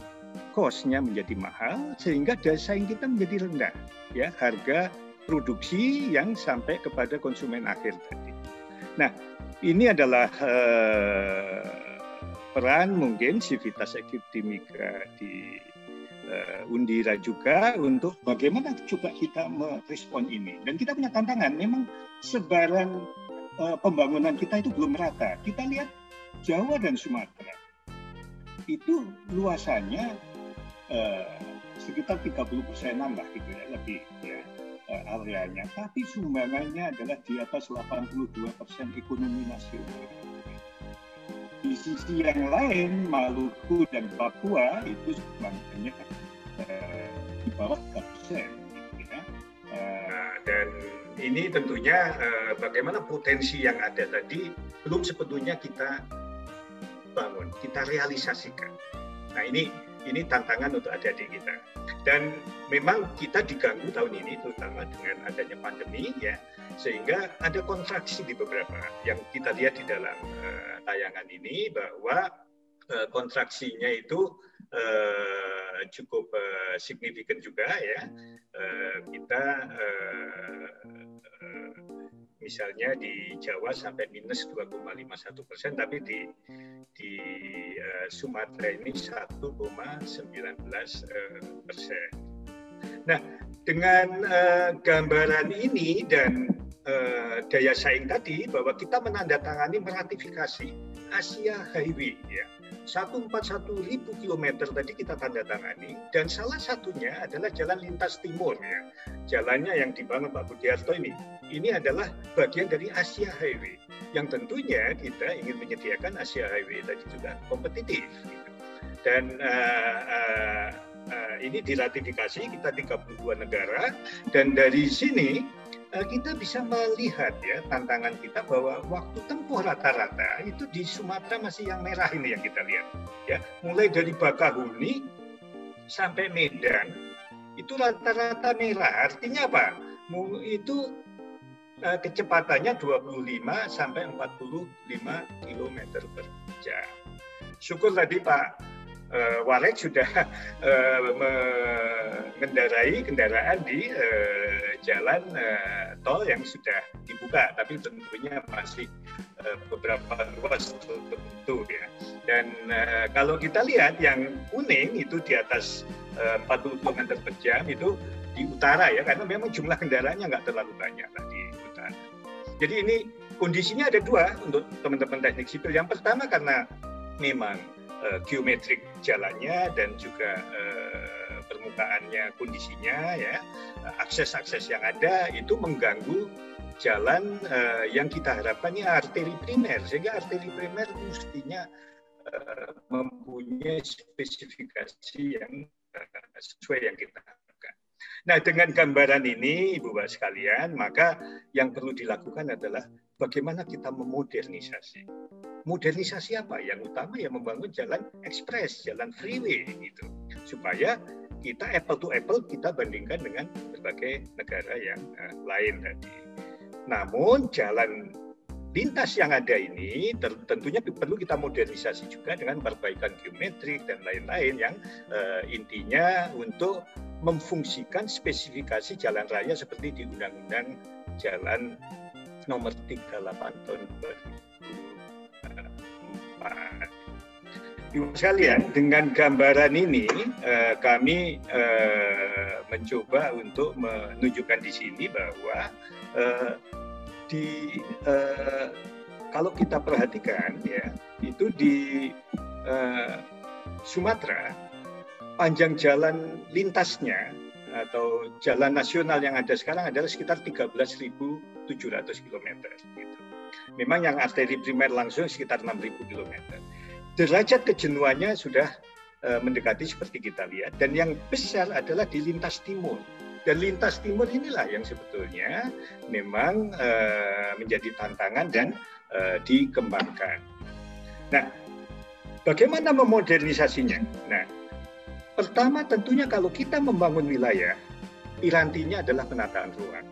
cost-nya menjadi mahal sehingga daya saing kita menjadi rendah ya harga produksi yang sampai kepada konsumen akhir tadi. Nah, ini adalah uh, peran mungkin Civitas Akademika di uh, Undira juga untuk bagaimana coba kita merespon ini. Dan kita punya tantangan, memang sebaran uh, pembangunan kita itu belum merata. Kita lihat Jawa dan Sumatera itu luasannya eh, sekitar 30 persenan lah gitu ya lebih ya eh, areanya. Tapi sumbangannya adalah di atas 82 persen ekonomi nasional. Di sisi yang lain, Maluku dan Papua itu sumbangannya eh, di bawah 3 persen. Gitu ya. Eh, dan ini tentunya uh, bagaimana potensi yang ada tadi belum sepenuhnya kita bangun, kita realisasikan. Nah ini ini tantangan untuk adik-adik kita. Dan memang kita diganggu tahun ini terutama dengan adanya pandemi ya, sehingga ada kontraksi di beberapa yang kita lihat di dalam uh, tayangan ini bahwa uh, kontraksinya itu uh, cukup uh, signifikan juga ya. Uh, kita uh, uh, misalnya di Jawa sampai minus 2,51 persen, tapi di di uh, Sumatera ini 1,19 uh, persen. Nah, dengan uh, gambaran ini dan uh, daya saing tadi bahwa kita menandatangani meratifikasi Asia Highway ya. 141 ribu kilometer tadi kita tanda tangani dan salah satunya adalah jalan lintas timur ya. Jalannya yang dibangun Pak Budiarto ini. Ini adalah bagian dari Asia Highway yang tentunya kita ingin menyediakan Asia Highway tadi juga kompetitif gitu. dan uh, uh, uh, ini diratifikasi kita 32 negara. Dan dari sini Eh, kita bisa melihat ya tantangan kita bahwa waktu tempuh rata-rata itu di Sumatera masih yang merah ini yang kita lihat ya. Mulai dari Bakahuni sampai Medan itu rata-rata merah. Artinya apa? Itu eh, kecepatannya 25 sampai 45 km per jam. Syukur tadi Pak uh, Warek sudah uh, mengendarai kendaraan di uh, jalan uh, tol yang sudah dibuka, tapi tentunya masih uh, beberapa ruas tertentu ya. Dan uh, kalau kita lihat yang kuning itu di atas uh, 40 km per jam itu di utara ya, karena memang jumlah kendaraannya nggak terlalu banyak lah di utara. Jadi ini kondisinya ada dua untuk teman-teman teknik sipil. Yang pertama karena memang geometrik jalannya dan juga uh, permukaannya kondisinya ya akses-akses yang ada itu mengganggu jalan uh, yang kita harapkan ini arteri primer sehingga arteri primer mestinya mempunyai spesifikasi yang sesuai yang kita. Nah dengan gambaran ini Ibu Bapak sekalian maka yang perlu dilakukan adalah bagaimana kita memodernisasi modernisasi apa? Yang utama ya membangun jalan ekspres, jalan freeway gitu. Supaya kita apple to apple kita bandingkan dengan berbagai negara yang uh, lain tadi. Namun jalan lintas yang ada ini tentunya perlu kita modernisasi juga dengan perbaikan geometrik dan lain-lain yang uh, intinya untuk memfungsikan spesifikasi jalan raya seperti di Undang-Undang Jalan nomor 38 tahun 2000 Ibu sekalian, dengan gambaran ini eh, kami eh, mencoba untuk menunjukkan di sini bahwa di eh, kalau kita perhatikan ya itu di eh, Sumatera panjang jalan lintasnya atau jalan nasional yang ada sekarang adalah sekitar 13.700 km. Gitu. Memang yang arteri primer langsung sekitar 6.000 km derajat kejenuhannya sudah uh, mendekati seperti kita lihat dan yang besar adalah di lintas timur dan lintas timur inilah yang sebetulnya memang uh, menjadi tantangan dan uh, dikembangkan. Nah, bagaimana memodernisasinya? Nah, pertama tentunya kalau kita membangun wilayah, pirantinya adalah penataan ruang.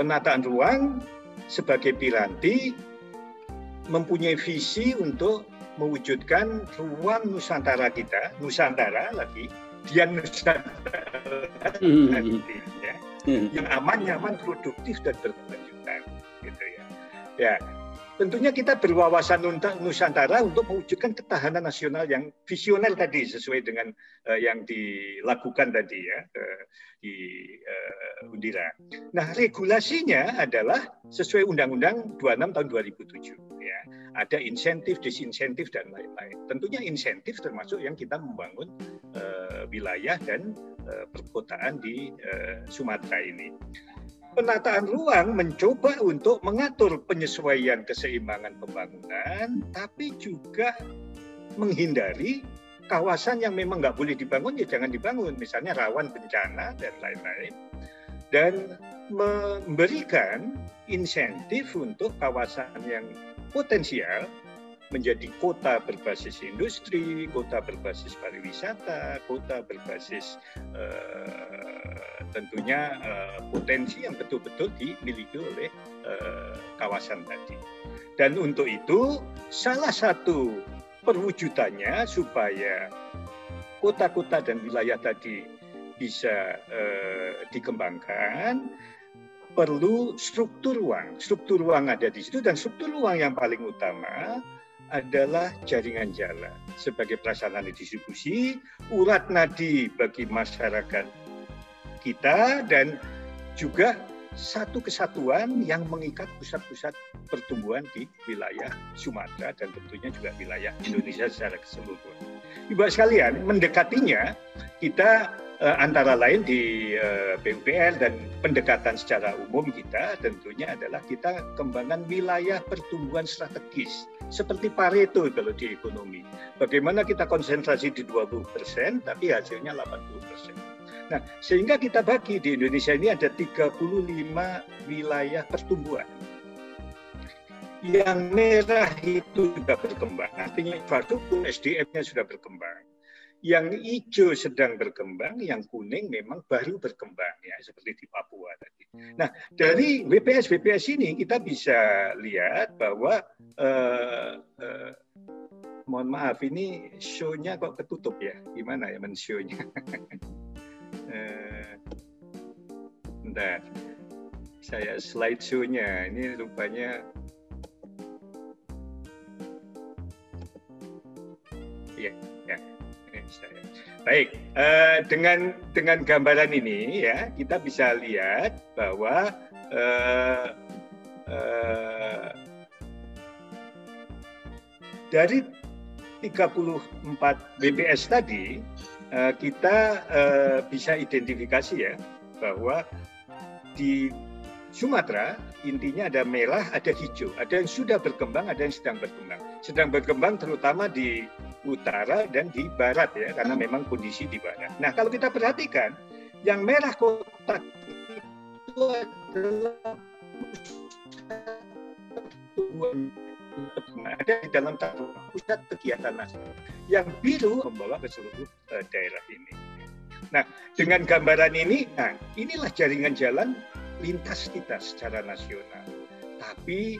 Penataan ruang sebagai piranti mempunyai visi untuk mewujudkan ruang Nusantara kita, Nusantara lagi, dia Nusantara hmm. ya, hmm. yang aman, nyaman, produktif dan berkelanjutan, gitu ya. Ya, tentunya kita berwawasan Nusantara untuk mewujudkan ketahanan nasional yang visioner tadi sesuai dengan uh, yang dilakukan tadi ya uh, di uh, Undira. Nah, regulasinya adalah sesuai Undang-Undang 26 tahun 2007 ya. Ada insentif, disinsentif dan lain-lain. Tentunya insentif termasuk yang kita membangun uh, wilayah dan uh, perkotaan di uh, Sumatera ini penataan ruang mencoba untuk mengatur penyesuaian keseimbangan pembangunan, tapi juga menghindari kawasan yang memang nggak boleh dibangun ya jangan dibangun, misalnya rawan bencana dan lain-lain. dan memberikan insentif untuk kawasan yang potensial menjadi kota berbasis industri, kota berbasis pariwisata, kota berbasis uh, tentunya uh, potensi yang betul-betul dimiliki oleh uh, kawasan tadi. Dan untuk itu salah satu perwujudannya supaya kota-kota dan wilayah tadi bisa uh, dikembangkan perlu struktur ruang. Struktur ruang ada di situ dan struktur ruang yang paling utama adalah jaringan jalan sebagai prasarana distribusi, urat nadi bagi masyarakat kita dan juga satu kesatuan yang mengikat pusat-pusat pertumbuhan di wilayah Sumatera dan tentunya juga wilayah Indonesia secara keseluruhan. Ibu sekalian, mendekatinya kita eh, antara lain di eh, PUPR dan pendekatan secara umum kita tentunya adalah kita kembangkan wilayah pertumbuhan strategis seperti Pareto kalau di ekonomi. Bagaimana kita konsentrasi di 20 persen tapi hasilnya 80 persen. Nah, sehingga kita bagi di Indonesia ini ada 35 wilayah pertumbuhan. Yang merah itu sudah berkembang, artinya infrastruktur SDM-nya sudah berkembang yang hijau sedang berkembang, yang kuning memang baru berkembang ya seperti di Papua tadi. Nah dari WPS WPS ini kita bisa lihat bahwa uh, uh, mohon maaf ini show-nya kok ketutup ya, gimana ya men show-nya? bentar, saya slide show-nya ini rupanya Baik, uh, dengan dengan gambaran ini ya kita bisa lihat bahwa uh, uh, dari 34 BPS tadi uh, kita uh, bisa identifikasi ya bahwa di Sumatera intinya ada merah, ada hijau, ada yang sudah berkembang, ada yang sedang berkembang. Sedang berkembang terutama di utara dan di barat ya, karena memang kondisi di barat. Nah kalau kita perhatikan, yang merah kotak itu adalah ada di dalam pusat kegiatan nasional. Yang biru membawa ke seluruh uh, daerah ini. Nah, dengan gambaran ini, nah inilah jaringan jalan lintas kita secara nasional. Tapi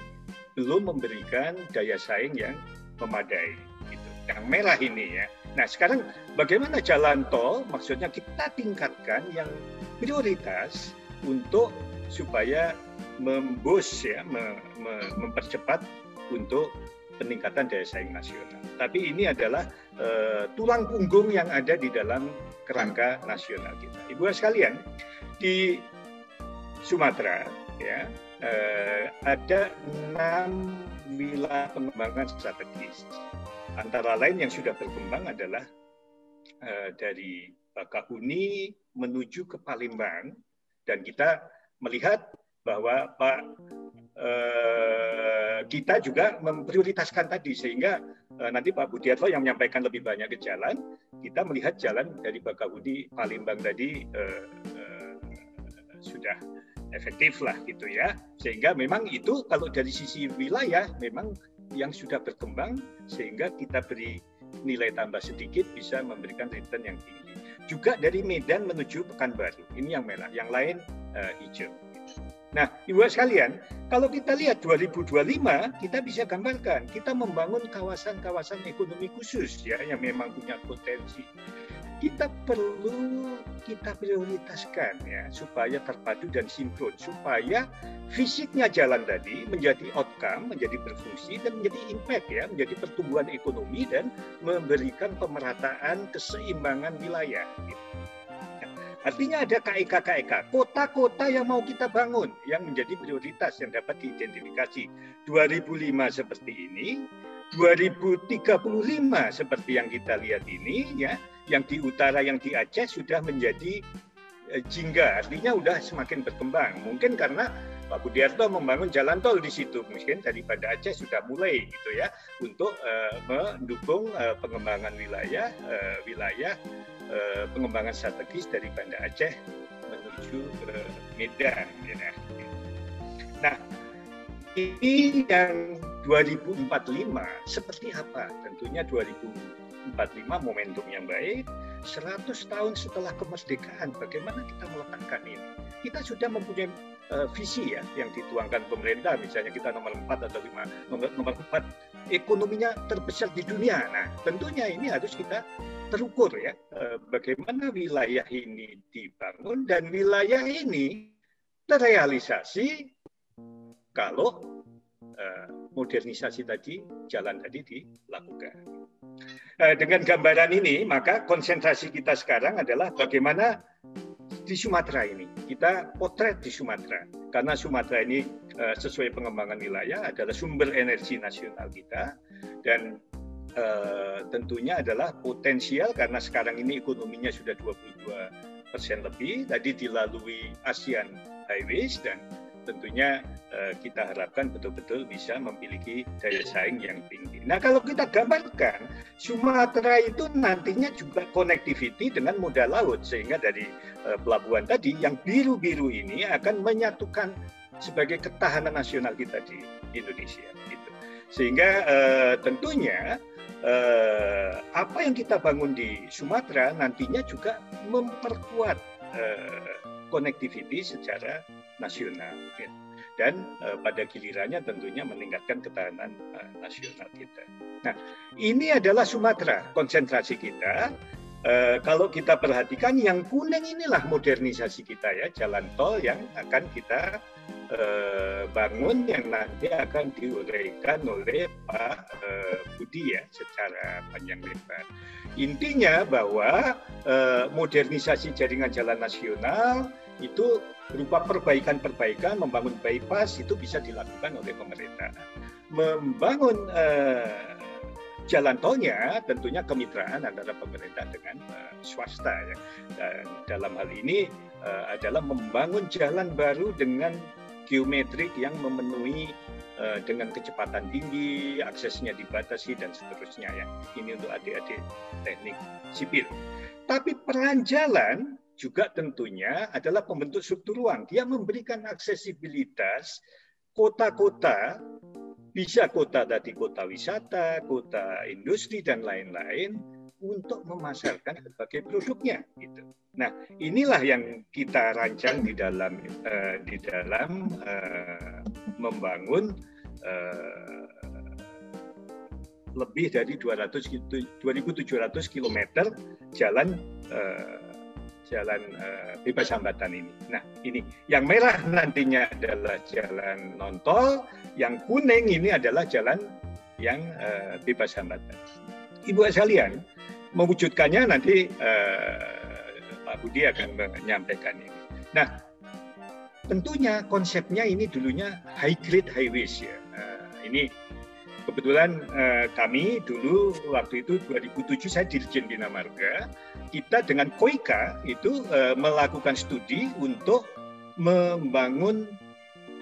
belum memberikan daya saing yang memadai yang merah ini ya. Nah sekarang bagaimana jalan tol? Maksudnya kita tingkatkan yang prioritas untuk supaya membus ya, me, me, mempercepat untuk peningkatan daya saing nasional. Tapi ini adalah uh, tulang punggung yang ada di dalam kerangka nasional kita. Ibu sekalian, di Sumatera ya uh, ada enam wilayah pengembangan strategis Antara lain yang sudah berkembang adalah uh, dari Bakahuni menuju ke Palembang dan kita melihat bahwa Pak kita juga memprioritaskan tadi. Sehingga nanti Pak Budiarto yang menyampaikan lebih banyak ke jalan kita melihat jalan dari Bakahuni Palembang tadi sudah efektif lah gitu ya. Sehingga memang itu kalau dari sisi wilayah memang yang sudah berkembang sehingga kita beri nilai tambah sedikit bisa memberikan return yang tinggi. Juga dari Medan menuju Pekanbaru, ini yang merah, yang lain uh, hijau. Nah, ibu sekalian, kalau kita lihat 2025, kita bisa gambarkan kita membangun kawasan-kawasan ekonomi khusus ya yang memang punya potensi kita perlu kita prioritaskan ya supaya terpadu dan sinkron supaya fisiknya jalan tadi menjadi outcome, menjadi berfungsi dan menjadi impact ya, menjadi pertumbuhan ekonomi dan memberikan pemerataan keseimbangan wilayah. Artinya ada KEK-KEK, kota-kota yang mau kita bangun yang menjadi prioritas yang dapat diidentifikasi. 2005 seperti ini, 2035 seperti yang kita lihat ini ya, yang di utara, yang di Aceh sudah menjadi eh, jingga, artinya sudah semakin berkembang. Mungkin karena Pak Budiarto membangun jalan tol di situ, mungkin daripada Aceh sudah mulai gitu ya untuk uh, mendukung uh, pengembangan wilayah uh, wilayah uh, pengembangan strategis dari Banda Aceh menuju ke Medan. Ya. Nah, ini yang 2045 seperti apa? Tentunya 2045 momentum yang baik, 100 tahun setelah kemerdekaan, bagaimana kita meletakkan ini? Kita sudah mempunyai uh, visi ya yang dituangkan pemerintah, misalnya kita nomor 4 atau 5, nomor, nomor 4 ekonominya terbesar di dunia. Nah, tentunya ini harus kita terukur ya, uh, bagaimana wilayah ini dibangun dan wilayah ini terrealisasi kalau uh, modernisasi tadi, jalan tadi dilakukan. Uh, dengan gambaran ini, maka konsentrasi kita sekarang adalah bagaimana di Sumatera ini. Kita potret di Sumatera. Karena Sumatera ini uh, sesuai pengembangan wilayah adalah sumber energi nasional kita. Dan uh, tentunya adalah potensial karena sekarang ini ekonominya sudah 22 persen lebih. Tadi dilalui ASEAN Highways dan tentunya uh, kita harapkan betul-betul bisa memiliki daya saing yang tinggi. Nah kalau kita gambarkan Sumatera itu nantinya juga connectivity dengan moda laut sehingga dari uh, pelabuhan tadi yang biru-biru ini akan menyatukan sebagai ketahanan nasional kita di Indonesia. Gitu. Sehingga uh, tentunya uh, apa yang kita bangun di Sumatera nantinya juga memperkuat uh, connectivity secara nasional ya. dan uh, pada gilirannya tentunya meningkatkan ketahanan uh, nasional kita. Nah, ini adalah Sumatera konsentrasi kita. Uh, kalau kita perhatikan yang kuning inilah modernisasi kita ya, jalan tol yang akan kita uh, bangun yang nanti akan diuraikan oleh Pak uh, Budi ya secara panjang lebar. Intinya bahwa uh, modernisasi jaringan jalan nasional itu berupa perbaikan-perbaikan, membangun bypass itu bisa dilakukan oleh pemerintah. Membangun uh, jalan tolnya tentunya kemitraan antara pemerintah dengan uh, swasta ya. Dan dalam hal ini uh, adalah membangun jalan baru dengan geometrik yang memenuhi uh, dengan kecepatan tinggi, aksesnya dibatasi dan seterusnya ya. Ini untuk adik-adik teknik sipil. Tapi peran jalan juga tentunya adalah pembentuk struktur ruang. Dia memberikan aksesibilitas kota-kota, bisa kota tadi kota wisata, kota industri dan lain-lain untuk memasarkan berbagai produknya. Gitu. Nah, inilah yang kita rancang di dalam uh, di dalam uh, membangun uh, lebih dari 200 2.700 km jalan jalan uh, bebas hambatan ini. Nah, ini yang merah nantinya adalah jalan non tol, yang kuning ini adalah jalan yang uh, bebas hambatan. Ibu sekalian, mewujudkannya nanti uh, Pak Budi akan menyampaikan ini. Nah, tentunya konsepnya ini dulunya high grade highways ya. Uh, ini kebetulan uh, kami dulu waktu itu 2007 saya Dirjen Bina Marga. Kita dengan Koika itu uh, melakukan studi untuk membangun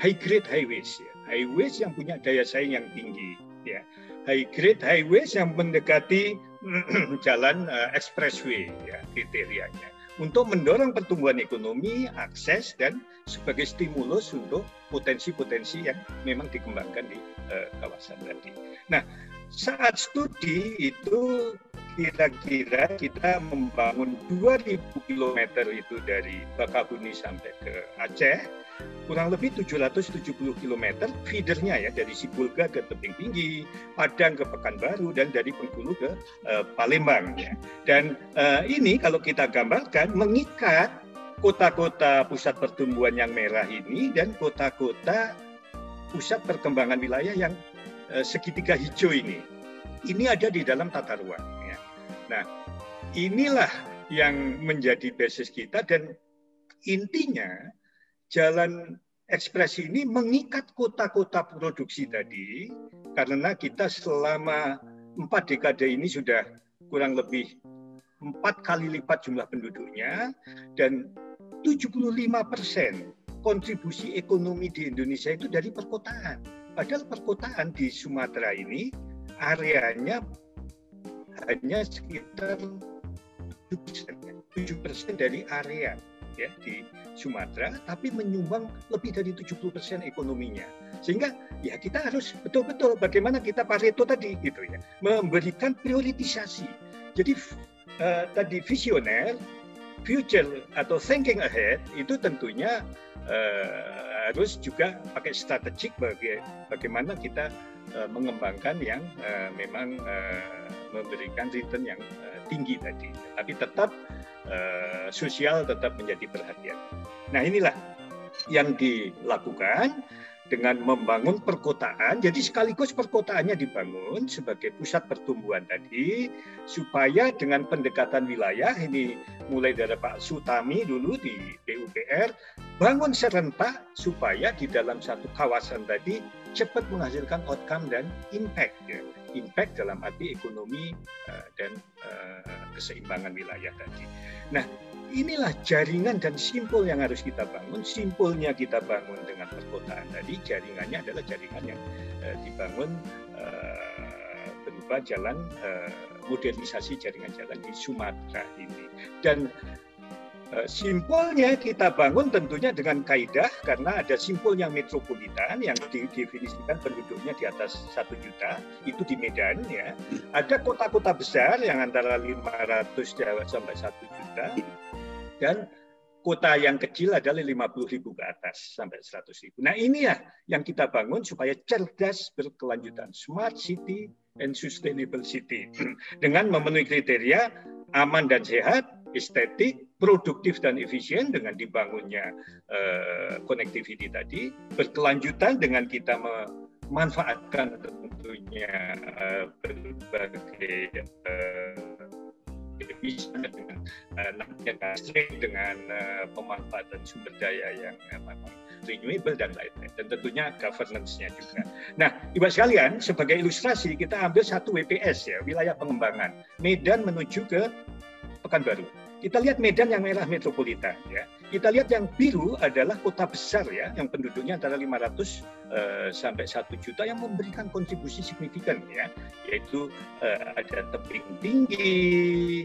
high grade highways ya. highways yang punya daya saing yang tinggi ya. High grade highways yang mendekati jalan uh, expressway ya kriterianya. Untuk mendorong pertumbuhan ekonomi, akses dan sebagai stimulus untuk potensi-potensi yang memang dikembangkan di uh, kawasan tadi. Nah, saat studi itu kira-kira kita membangun 2000 km itu dari Bakahuni sampai ke Aceh, kurang lebih 770 km feedernya ya dari Sibulga ke Tebing Tinggi, Padang ke Pekanbaru dan dari Bengkulu ke uh, Palembang ya. Dan uh, ini kalau kita gambarkan mengikat kota-kota pusat pertumbuhan yang merah ini dan kota-kota pusat perkembangan wilayah yang uh, segitiga hijau ini. Ini ada di dalam tata ruang Nah, inilah yang menjadi basis kita dan intinya jalan ekspresi ini mengikat kota-kota produksi tadi karena kita selama empat dekade ini sudah kurang lebih empat kali lipat jumlah penduduknya dan 75 persen kontribusi ekonomi di Indonesia itu dari perkotaan. Padahal perkotaan di Sumatera ini areanya hanya sekitar 7 persen dari area ya di Sumatera, tapi menyumbang lebih dari 70% ekonominya. Sehingga ya kita harus betul-betul bagaimana kita Pareto tadi gitu ya, memberikan prioritisasi. Jadi uh, tadi visioner, future atau thinking ahead itu tentunya harus juga pakai strategik bagi bagaimana kita uh, mengembangkan yang uh, memang memberikan return yang tinggi tadi, tapi tetap sosial tetap menjadi perhatian. Nah inilah yang dilakukan dengan membangun perkotaan. Jadi sekaligus perkotaannya dibangun sebagai pusat pertumbuhan tadi, supaya dengan pendekatan wilayah ini mulai dari Pak Sutami dulu di PUPR, bangun serentak supaya di dalam satu kawasan tadi cepat menghasilkan outcome dan impact. Ya impact dalam arti ekonomi uh, dan uh, keseimbangan wilayah tadi. Nah, inilah jaringan dan simpul yang harus kita bangun. Simpulnya kita bangun dengan perkotaan tadi, jaringannya adalah jaringan yang uh, dibangun uh, berupa jalan uh, modernisasi jaringan jalan di Sumatera ini. Dan simpulnya kita bangun tentunya dengan kaidah karena ada simpul yang metropolitan yang didefinisikan penduduknya di atas satu juta itu di Medan ya ada kota-kota besar yang antara 500 sampai satu juta dan kota yang kecil adalah 50 ribu ke atas sampai 100 ribu. Nah ini ya yang kita bangun supaya cerdas berkelanjutan smart city and sustainable city dengan memenuhi kriteria aman dan sehat, estetik, produktif dan efisien dengan dibangunnya uh, tadi berkelanjutan dengan kita memanfaatkan tentunya uh, berbagai uh, bisa dengan uh, listrik dengan uh, pemanfaatan sumber daya yang uh, memang renewable dan lain-lain dan tentunya governance-nya juga. Nah, ibu sekalian sebagai ilustrasi kita ambil satu WPS ya wilayah pengembangan Medan menuju ke Pekanbaru. Kita lihat Medan yang merah metropolitan ya. Kita lihat yang biru adalah kota besar ya, yang penduduknya antara 500 uh, eh, sampai 1 juta yang memberikan kontribusi signifikan ya, yaitu uh, ada tebing tinggi,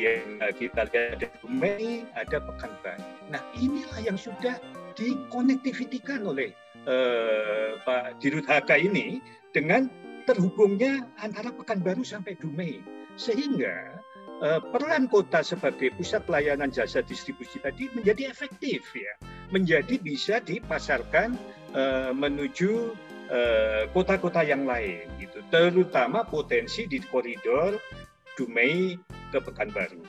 yang kita lihat ada Dumai, ada Pekanbaru. Nah inilah yang sudah dikonektivitikan oleh uh, Pak Dirut Haka ini dengan terhubungnya antara Pekanbaru sampai Dumai. Sehingga Eh, peran kota sebagai pusat pelayanan jasa distribusi tadi menjadi efektif ya, menjadi bisa dipasarkan uh, menuju eh, kota-kota yang lain gitu, terutama potensi di koridor Dumai ke Pekanbaru,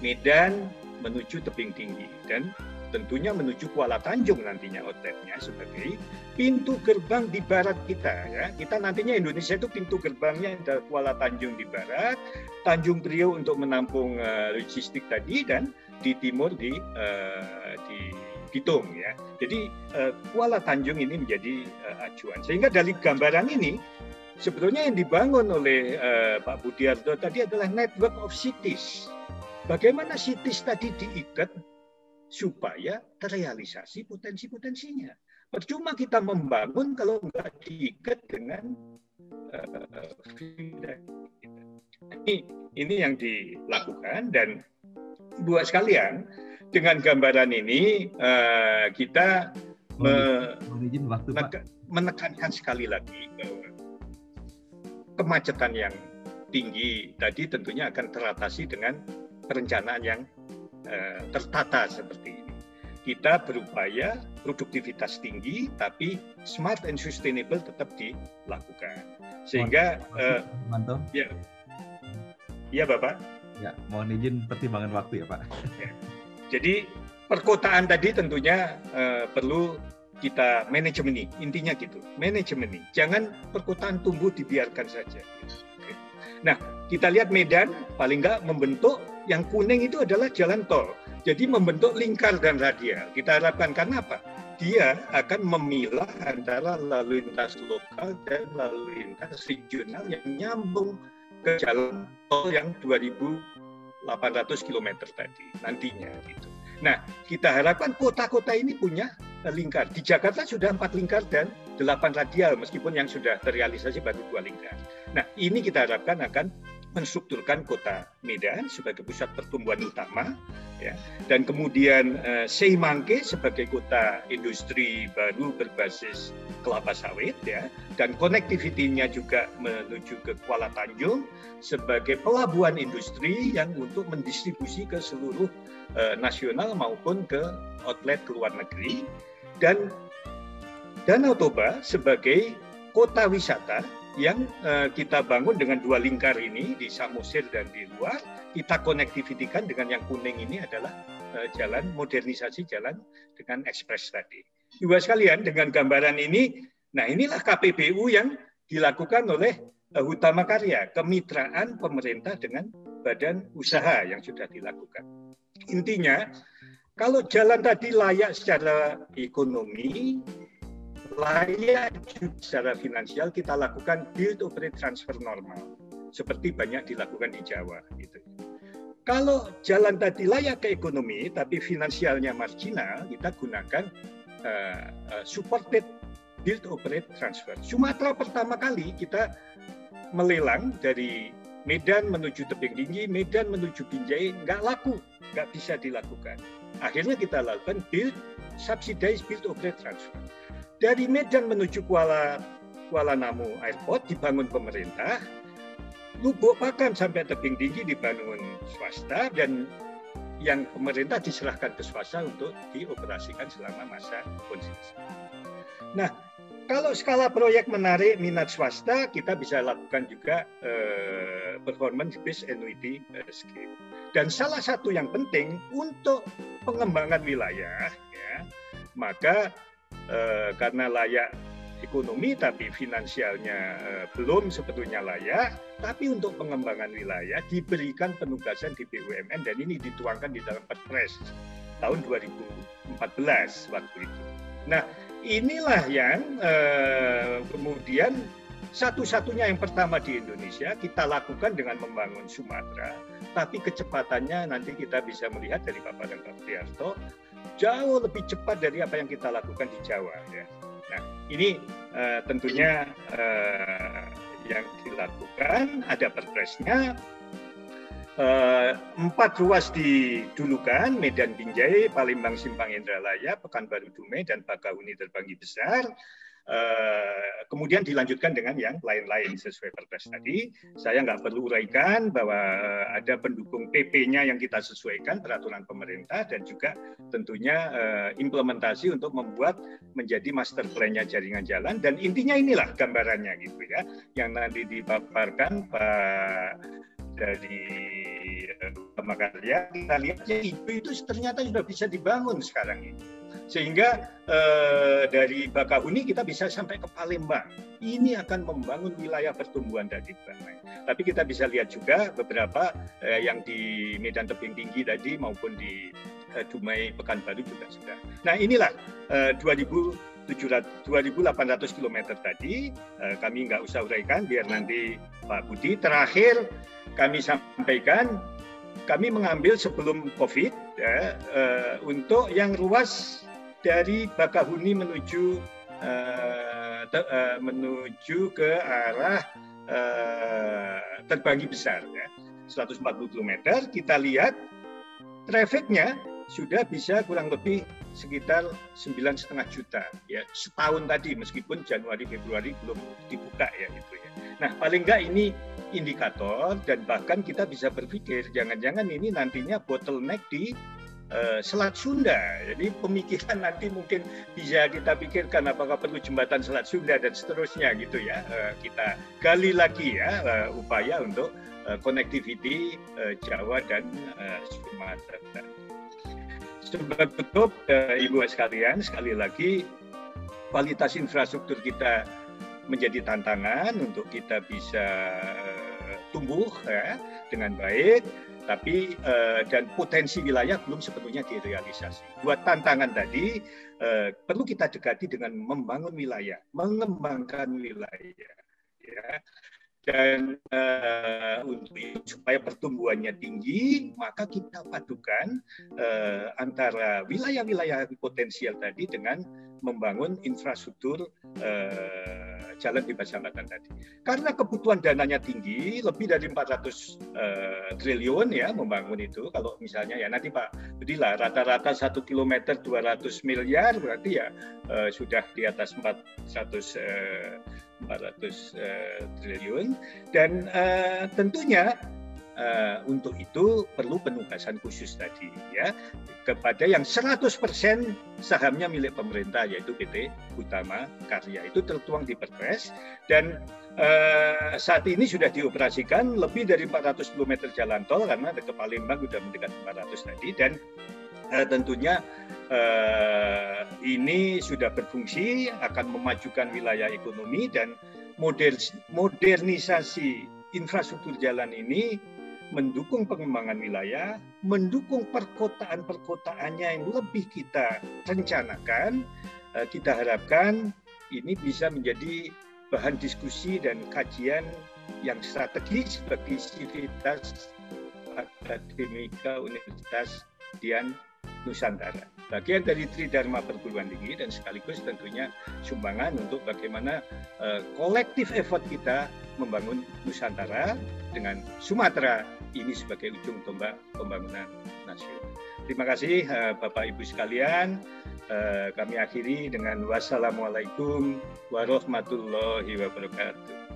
Medan menuju tebing tinggi dan tentunya menuju Kuala Tanjung nantinya outletnya sebagai pintu gerbang di barat kita ya. Kita nantinya Indonesia itu pintu gerbangnya ada Kuala Tanjung di barat, Tanjung Priok untuk menampung uh, logistik tadi dan di timur di uh, di Bitung ya. Jadi uh, Kuala Tanjung ini menjadi uh, acuan. Sehingga dari gambaran ini sebetulnya yang dibangun oleh uh, Pak Budiarto tadi adalah network of cities. Bagaimana cities tadi diikat supaya terrealisasi potensi-potensinya. Percuma kita membangun kalau nggak diikat dengan uh, ini, ini yang dilakukan dan buat sekalian dengan gambaran ini uh, kita me waktu, Pak. menekankan sekali lagi bahwa kemacetan yang tinggi tadi tentunya akan teratasi dengan perencanaan yang Eh, tertata seperti ini. Kita berupaya produktivitas tinggi, tapi smart and sustainable tetap dilakukan. Sehingga, uh, ya, ya Bapak. Ya, mohon izin pertimbangan waktu ya Pak. Ya. Jadi perkotaan tadi tentunya uh, perlu kita manajemen ini, intinya gitu, manajemen ini. Jangan perkotaan tumbuh dibiarkan saja. Nah, kita lihat Medan paling nggak membentuk yang kuning itu adalah jalan tol. Jadi membentuk lingkar dan radial. Kita harapkan karena apa? Dia akan memilah antara lalu lintas lokal dan lalu lintas regional yang nyambung ke jalan tol yang 2.800 km tadi nantinya gitu. Nah, kita harapkan kota-kota ini punya lingkar. Di Jakarta sudah empat lingkar dan delapan radial, meskipun yang sudah terrealisasi baru dua lingkar. Nah, ini kita harapkan akan menstrukturkan kota Medan sebagai pusat pertumbuhan utama ya. Dan kemudian uh, Seimangke sebagai kota industri baru berbasis kelapa sawit ya. Dan konektivitinya juga menuju ke Kuala Tanjung sebagai pelabuhan industri yang untuk mendistribusi ke seluruh uh, nasional maupun ke outlet ke luar negeri. Dan Danau Toba sebagai kota wisata yang uh, kita bangun dengan dua lingkar ini di Samosir dan di luar, kita konektivitikan dengan yang kuning ini adalah uh, jalan modernisasi jalan dengan ekspres tadi. Juga sekalian dengan gambaran ini, nah inilah KPBU yang dilakukan oleh uh, Hutama Karya, kemitraan pemerintah dengan badan usaha yang sudah dilakukan. Intinya, kalau jalan tadi layak secara ekonomi, layak secara finansial kita lakukan build operate transfer normal seperti banyak dilakukan di Jawa gitu. Kalau jalan tadi layak ke ekonomi tapi finansialnya marginal, kita gunakan uh, uh, supported build operate transfer. Sumatera pertama kali kita melelang dari Medan menuju tebing tinggi, Medan menuju Binjai nggak laku, nggak bisa dilakukan. Akhirnya kita lakukan build subsidized build operate transfer dari Medan menuju Kuala Kuala Namu Airport dibangun pemerintah, Lubuk Pakam sampai tebing tinggi dibangun swasta dan yang pemerintah diserahkan ke swasta untuk dioperasikan selama masa konsesi. Nah, kalau skala proyek menarik minat swasta, kita bisa lakukan juga uh, performance based annuity uh, scheme. Dan salah satu yang penting untuk pengembangan wilayah, ya, maka eh, karena layak ekonomi tapi finansialnya eh, belum sebetulnya layak, tapi untuk pengembangan wilayah diberikan penugasan di BUMN dan ini dituangkan di dalam Perpres tahun 2014 waktu itu. Nah, inilah yang eh, kemudian satu-satunya yang pertama di Indonesia kita lakukan dengan membangun Sumatera, tapi kecepatannya nanti kita bisa melihat dari Bapak dan Pak Priarto jauh lebih cepat dari apa yang kita lakukan di Jawa. Ya. Nah, ini uh, tentunya uh, yang dilakukan ada perpresnya. Uh, empat ruas didulukan, Medan Binjai, Palembang Simpang Indralaya, Pekanbaru Dumai, dan Bakahuni Terbanggi Besar. Eh, kemudian dilanjutkan dengan yang lain-lain sesuai perpres tadi. Saya nggak perlu uraikan bahwa eh, ada pendukung PP-nya yang kita sesuaikan peraturan pemerintah dan juga tentunya uh, implementasi untuk membuat menjadi master plan-nya jaringan jalan. Dan intinya inilah gambarannya gitu ya yang nanti dipaparkan Pak dari uh, Karya kita lihatnya itu itu ternyata sudah bisa dibangun sekarang ini sehingga eh, dari Bakahuni kita bisa sampai ke Palembang. Ini akan membangun wilayah pertumbuhan dari. Tapi kita bisa lihat juga beberapa eh, yang di Medan Tebing Tinggi tadi maupun di eh, Dumai Pekanbaru juga sudah. Nah inilah eh, 2000 2800 km tadi eh, kami nggak usah uraikan biar nanti Pak Budi terakhir kami sampaikan kami mengambil sebelum COVID ya, uh, untuk yang ruas dari Bakahuni menuju uh, uh, menuju ke arah uh, Terbangi Besar ya. 140 km kita lihat trafficnya sudah bisa kurang lebih sekitar sembilan setengah juta ya. Setahun tadi meskipun Januari Februari belum dibuka ya itu ya. Nah paling enggak ini indikator dan bahkan kita bisa berpikir jangan-jangan ini nantinya bottleneck di uh, Selat Sunda. Jadi pemikiran nanti mungkin bisa kita pikirkan apakah perlu jembatan Selat Sunda dan seterusnya gitu ya. Uh, kita gali lagi ya uh, upaya untuk uh, connectivity Jawa dan Sumatera. Sebagai tutup, Ibu sekalian, sekali lagi kualitas infrastruktur kita menjadi tantangan untuk kita bisa tumbuh ya, dengan baik tapi uh, dan potensi wilayah belum sepenuhnya direalisasi. Dua tantangan tadi uh, perlu kita dekati dengan membangun wilayah, mengembangkan wilayah, ya. Dan uh, untuk supaya pertumbuhannya tinggi, maka kita padukan uh, antara wilayah-wilayah potensial tadi dengan membangun infrastruktur uh, jalan di Kecamatan tadi. Karena kebutuhan dananya tinggi, lebih dari 400 uh, triliun ya membangun itu. Kalau misalnya ya nanti Pak Bedilah rata-rata satu kilometer 200 miliar berarti ya uh, sudah di atas 400 uh, 400 uh, triliun dan uh, tentunya uh, untuk itu perlu penugasan khusus tadi ya kepada yang 100% sahamnya milik pemerintah yaitu PT Utama Karya. Itu tertuang di Perpres dan uh, saat ini sudah dioperasikan lebih dari 400 km jalan tol karena ke Palembang sudah mendekat 400 tadi dan uh, tentunya uh, ini sudah berfungsi akan memajukan wilayah ekonomi dan modernisasi infrastruktur jalan ini mendukung pengembangan wilayah, mendukung perkotaan-perkotaannya yang lebih kita rencanakan, eh, kita harapkan ini bisa menjadi bahan diskusi dan kajian yang strategis bagi sivitas akademika Universitas Dian Nusantara. Bagian dari Tridharma perguruan tinggi dan sekaligus tentunya sumbangan untuk bagaimana uh, kolektif effort kita membangun Nusantara dengan Sumatera ini sebagai ujung tombak pembangunan nasional. Terima kasih uh, Bapak Ibu sekalian. Uh, kami akhiri dengan wassalamualaikum warahmatullahi wabarakatuh.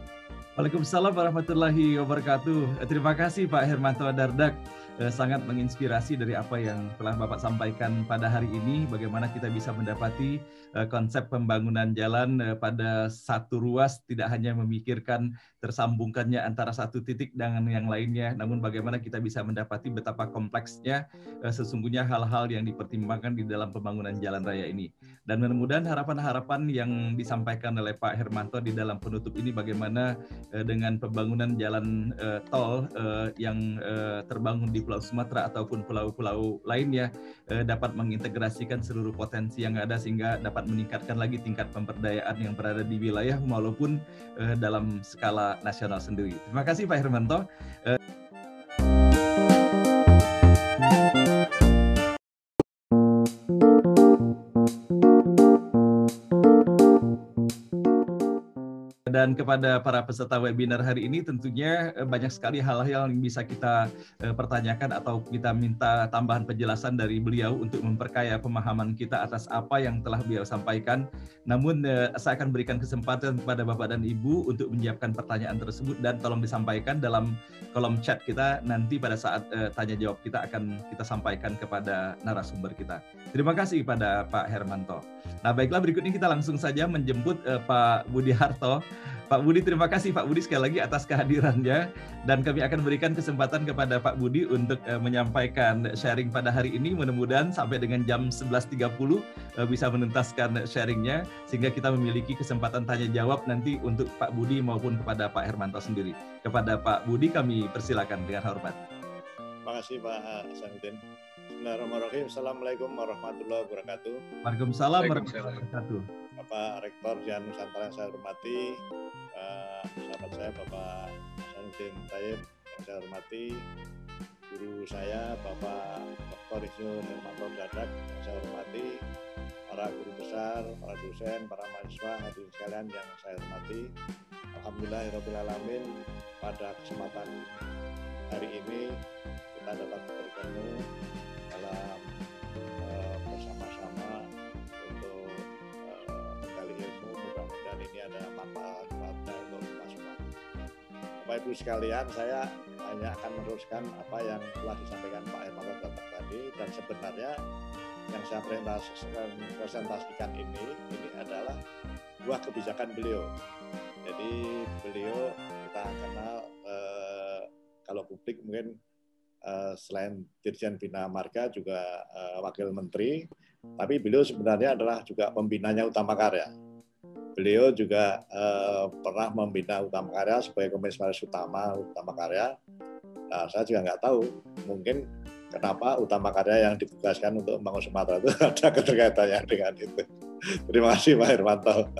Waalaikumsalam warahmatullahi wabarakatuh. Terima kasih Pak Hermanto Dardak eh, sangat menginspirasi dari apa yang telah Bapak sampaikan pada hari ini, bagaimana kita bisa mendapati eh, konsep pembangunan jalan eh, pada satu ruas, tidak hanya memikirkan tersambungkannya antara satu titik dengan yang lainnya, namun bagaimana kita bisa mendapati betapa kompleksnya eh, sesungguhnya hal-hal yang dipertimbangkan di dalam pembangunan jalan raya ini. Dan mudah-mudahan harapan-harapan yang disampaikan oleh Pak Hermanto di dalam penutup ini bagaimana eh, dengan pembangunan jalan eh, tol eh, yang eh, terbangun di Pulau Sumatera ataupun pulau-pulau lainnya eh, dapat mengintegrasikan seluruh potensi yang ada sehingga dapat meningkatkan lagi tingkat pemberdayaan yang berada di wilayah walaupun eh, dalam skala nasional sendiri. Terima kasih Pak Hermanto. Eh, dan kepada para peserta webinar hari ini tentunya eh, banyak sekali hal-hal yang bisa kita eh, pertanyakan atau kita minta tambahan penjelasan dari beliau untuk memperkaya pemahaman kita atas apa yang telah beliau sampaikan. Namun eh, saya akan berikan kesempatan kepada Bapak dan Ibu untuk menyiapkan pertanyaan tersebut dan tolong disampaikan dalam kolom chat kita nanti pada saat tanya jawab kita akan kita sampaikan kepada narasumber kita. Terima kasih kepada Pak Hermanto. Nah, baiklah berikutnya kita langsung saja menjemput Pak Budi Harto Pak Budi, terima kasih Pak Budi sekali lagi atas kehadirannya dan kami akan berikan kesempatan kepada Pak Budi untuk uh, menyampaikan sharing pada hari ini. Mudah-mudahan sampai dengan jam 11.30 uh, eh, bisa menuntaskan sharingnya sehingga kita memiliki kesempatan tanya jawab nanti untuk Pak Budi maupun kepada Pak Hermanto sendiri. Kepada Pak Budi kami persilakan dengan hormat. Terima kasih Pak Hasanuddin. Bismillahirrahmanirrahim. Assalamualaikum warahmatullahi wabarakatuh. Waalaikumsalam warahmatullahi wabarakatuh. Bapak Rektor Jan Nusantara saya hormati, uh, sahabat saya Bapak Hasanuddin Tayyib yang saya hormati, guru saya Bapak Dr. Isnu Nirmanto Dadak yang saya hormati, para guru besar, para dosen, para mahasiswa, hadirin sekalian yang saya hormati. Alhamdulillahirrahmanirrahim pada kesempatan hari ini kita dapat bertemu dalam ada manfaat-manfaatnya untuk kita semua. Bapak Ibu sekalian, saya hanya akan meneruskan apa yang telah disampaikan Pak Hermanto tadi dan sebenarnya yang saya presentasikan ini ini adalah buah kebijakan beliau. Jadi beliau kita kenal eh, kalau publik mungkin Eh, selain Dirjen Bina Marga juga uh, wakil menteri, tapi beliau sebenarnya adalah juga pembinanya Utama Karya. Beliau juga uh, pernah membina Utama Karya sebagai komisaris utama Utama Karya. Nah, saya juga nggak tahu, mungkin kenapa Utama Karya yang ditugaskan untuk membangun Sumatera itu ada keterkaitannya dengan itu. Terima kasih Pak Hermanto.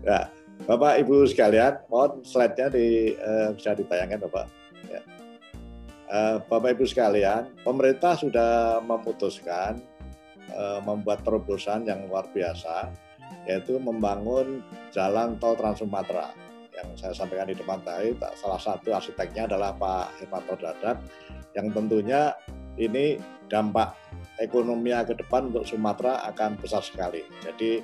ya, Bapak Ibu sekalian, mohon slide-nya di, uh, bisa ditayangkan Bapak. Eh, Bapak Ibu sekalian, pemerintah sudah memutuskan eh, membuat terobosan yang luar biasa yaitu membangun jalan tol Trans Sumatera yang saya sampaikan di depan tadi salah satu arsiteknya adalah Pak Hermanto Dadak yang tentunya ini dampak ekonomi ke depan untuk Sumatera akan besar sekali. Jadi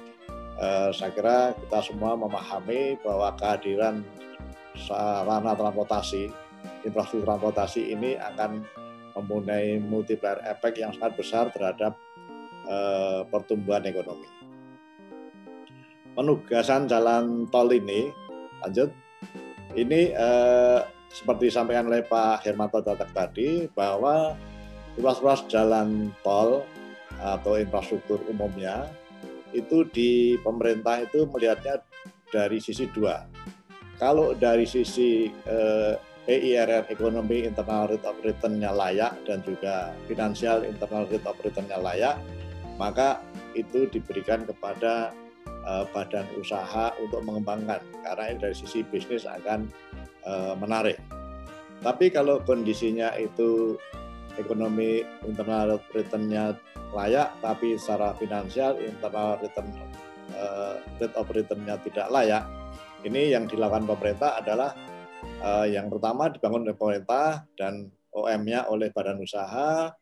eh, saya kira kita semua memahami bahwa kehadiran sarana transportasi, infrastruktur transportasi ini akan mempunyai multiplier efek yang sangat besar terhadap eh, pertumbuhan ekonomi. Penugasan jalan tol ini lanjut. Ini eh, seperti disampaikan oleh Pak Hermanto Datak tadi bahwa ruas-ruas jalan tol atau infrastruktur umumnya itu di pemerintah itu melihatnya dari sisi dua. Kalau dari sisi eh, EIRR ekonomi internal rate of return-nya layak dan juga finansial internal rate of return-nya layak, maka itu diberikan kepada badan usaha untuk mengembangkan karena ini dari sisi bisnis akan uh, menarik. Tapi kalau kondisinya itu ekonomi internal return-nya layak tapi secara finansial internal return uh, rate of return-nya tidak layak, ini yang dilakukan pemerintah adalah yang pertama dibangun oleh pemerintah dan OM-nya oleh badan usaha,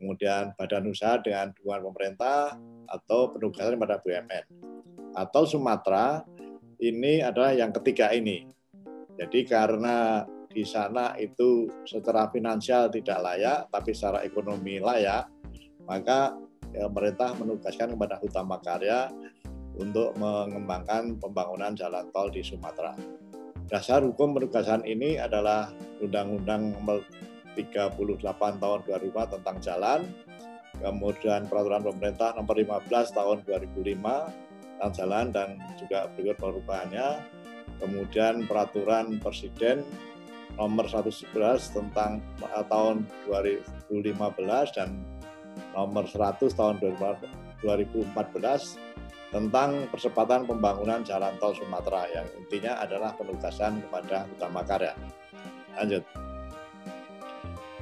kemudian badan usaha dengan dukungan pemerintah atau penugasan pada BUMN atau Sumatera ini adalah yang ketiga ini. Jadi karena di sana itu secara finansial tidak layak, tapi secara ekonomi layak, maka ya, pemerintah menugaskan kepada Hutama Karya untuk mengembangkan pembangunan jalan tol di Sumatera. Dasar hukum penugasan ini adalah Undang-Undang 38 Tahun 2005 tentang jalan, kemudian Peraturan Pemerintah Nomor 15 Tahun 2005 tentang jalan dan juga berikut perubahannya. Kemudian peraturan Presiden nomor 111 tentang tahun 2015 dan nomor 100 tahun 2014 tentang percepatan pembangunan jalan tol Sumatera yang intinya adalah penugasan kepada Utama Karya. Lanjut.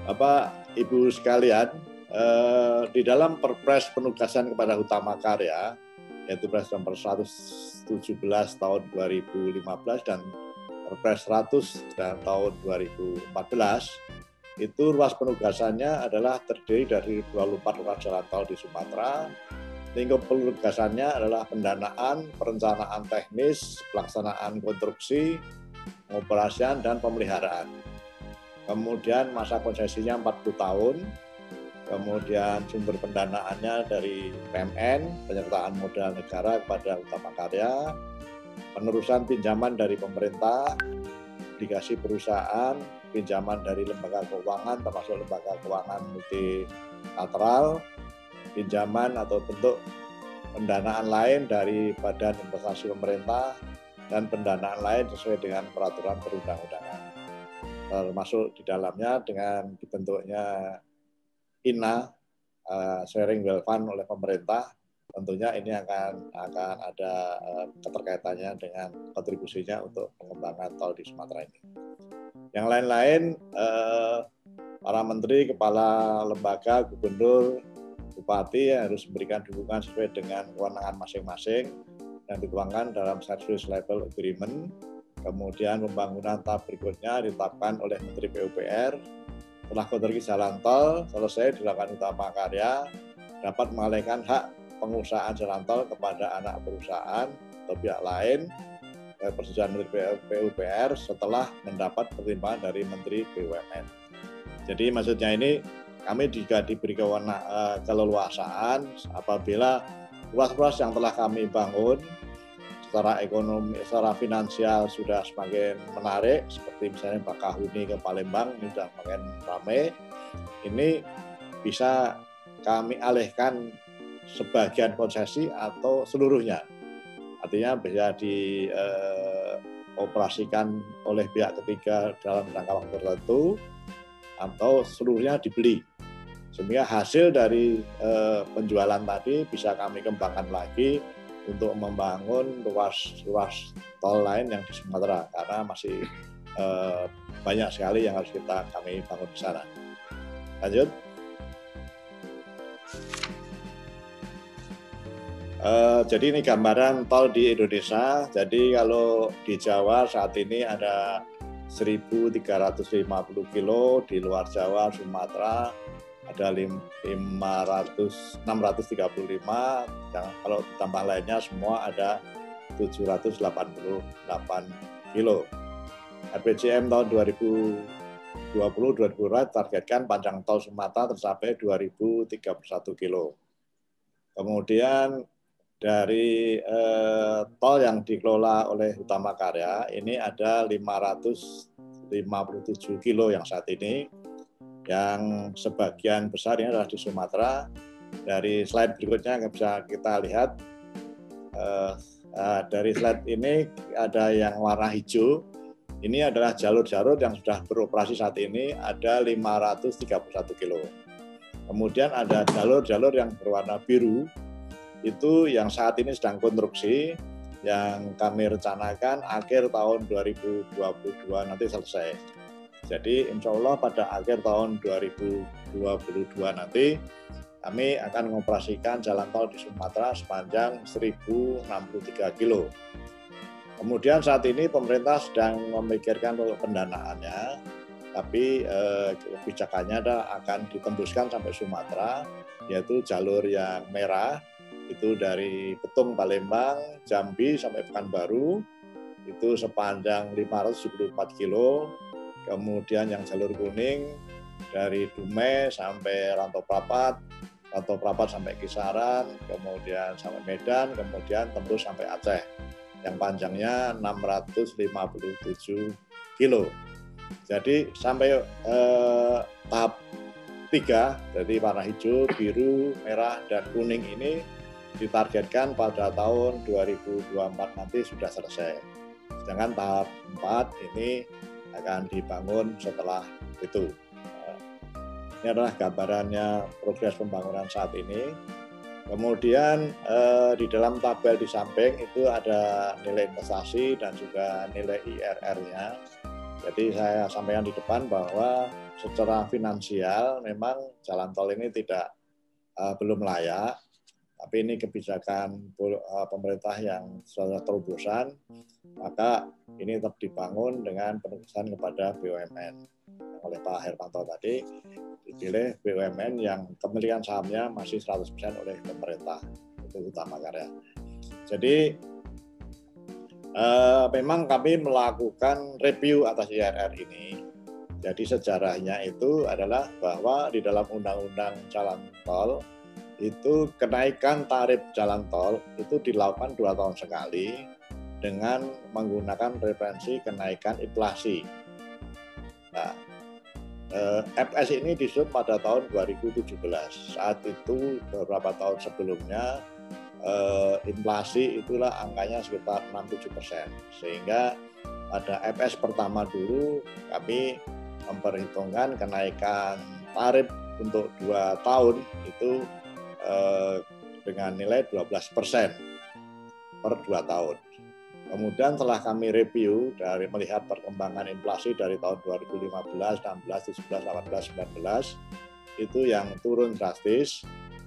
Apa Ibu sekalian, eh, di dalam perpres penugasan kepada Utama Karya yaitu Perpres nomor 117 tahun 2015 dan Perpres 100 dan tahun 2014 itu ruas penugasannya adalah terdiri dari 24 ruas jalan tol di Sumatera. Lingkup penugasannya adalah pendanaan, perencanaan teknis, pelaksanaan konstruksi, pengoperasian, dan pemeliharaan. Kemudian masa konsesinya 40 tahun, kemudian sumber pendanaannya dari PMN, penyertaan modal negara kepada utama karya, penerusan pinjaman dari pemerintah, obligasi perusahaan, pinjaman dari lembaga keuangan termasuk lembaga keuangan multilateral, pinjaman atau bentuk pendanaan lain dari badan investasi pemerintah dan pendanaan lain sesuai dengan peraturan perundang-undangan. Termasuk di dalamnya dengan dibentuknya INA uh, sharing well fund oleh pemerintah tentunya ini akan akan ada uh, keterkaitannya dengan kontribusinya untuk pengembangan tol di Sumatera ini. Yang lain-lain uh, para menteri, kepala lembaga, gubernur, bupati harus memberikan dukungan sesuai dengan kewenangan masing-masing yang dituangkan dalam service level agreement. Kemudian pembangunan tahap berikutnya ditetapkan oleh Menteri PUPR setelah konstruksi jalan tol selesai dilakukan utama karya, dapat mengalihkan hak pengusahaan jalan tol kepada anak perusahaan atau pihak lain persetujuan Menteri PUPR setelah mendapat pertimbangan dari Menteri BUMN. Jadi maksudnya ini kami juga diberi kewenangan eh, keleluasaan apabila ruas-ruas yang telah kami bangun secara ekonomi, secara finansial sudah semakin menarik, seperti misalnya Bakahuni ke Palembang ini sudah semakin ramai. Ini bisa kami alihkan sebagian konsesi atau seluruhnya. Artinya bisa dioperasikan eh, oleh pihak ketiga dalam jangka waktu tertentu atau seluruhnya dibeli. Sehingga hasil dari eh, penjualan tadi bisa kami kembangkan lagi untuk membangun ruas-ruas tol lain yang di Sumatera karena masih eh, banyak sekali yang harus kita kami bangun di sana. Lanjut. Uh, jadi ini gambaran tol di Indonesia. Jadi kalau di Jawa saat ini ada 1.350 kilo, di luar Jawa, Sumatera ada 500, 635, dan kalau ditambah lainnya semua ada 788 kilo. RPJM tahun 2020-2022 targetkan panjang tol Sumatera tercapai 2031 kilo. Kemudian dari eh, tol yang dikelola oleh Utama Karya ini ada 557 kilo yang saat ini yang sebagian besar ini adalah di Sumatera. Dari slide berikutnya yang bisa kita lihat eh, eh, dari slide ini ada yang warna hijau. Ini adalah jalur-jalur yang sudah beroperasi saat ini ada 531 kilo. Kemudian ada jalur-jalur yang berwarna biru itu yang saat ini sedang konstruksi yang kami rencanakan akhir tahun 2022 nanti selesai. Jadi insya Allah pada akhir tahun 2022 nanti kami akan mengoperasikan jalan tol di Sumatera sepanjang 1063 kilo. Kemudian saat ini pemerintah sedang memikirkan untuk pendanaannya, tapi eh, kebijakannya akan ditembuskan sampai Sumatera, yaitu jalur yang merah itu dari Petung Palembang, Jambi sampai Pekanbaru itu sepanjang 574 kilo. Kemudian yang jalur kuning dari Dumai sampai Rantau Prapat, Rantau Prapat sampai Kisaran, kemudian sampai Medan, kemudian tembus sampai Aceh. Yang panjangnya 657 kilo. Jadi sampai eh, tahap tiga, jadi warna hijau, biru, merah, dan kuning ini ditargetkan pada tahun 2024 nanti sudah selesai. Sedangkan tahap 4 ini akan dibangun setelah itu. Ini adalah gambarannya progres pembangunan saat ini. Kemudian eh, di dalam tabel di samping itu ada nilai investasi dan juga nilai IRR-nya. Jadi saya sampaikan di depan bahwa secara finansial memang jalan tol ini tidak uh, belum layak tapi ini kebijakan eh, pemerintah yang sudah terobosan, maka ini tetap dibangun dengan penugasan kepada BUMN. Oleh Pak Hermanto tadi, dipilih BUMN yang kemilikan sahamnya masih 100% oleh pemerintah. Itu utama karya. Jadi eh, memang kami melakukan review atas IRR ini. Jadi sejarahnya itu adalah bahwa di dalam Undang-Undang Jalan Tol itu kenaikan tarif jalan tol itu dilakukan dua tahun sekali dengan menggunakan referensi kenaikan inflasi. Nah, eh, FS ini disusun pada tahun 2017. Saat itu beberapa tahun sebelumnya eh, inflasi itulah angkanya sekitar 67 persen. Sehingga pada FS pertama dulu kami memperhitungkan kenaikan tarif untuk dua tahun itu Eh, dengan nilai 12 persen per dua tahun. Kemudian setelah kami review dari melihat perkembangan inflasi dari tahun 2015, 16, 17, 18, 19 itu yang turun drastis,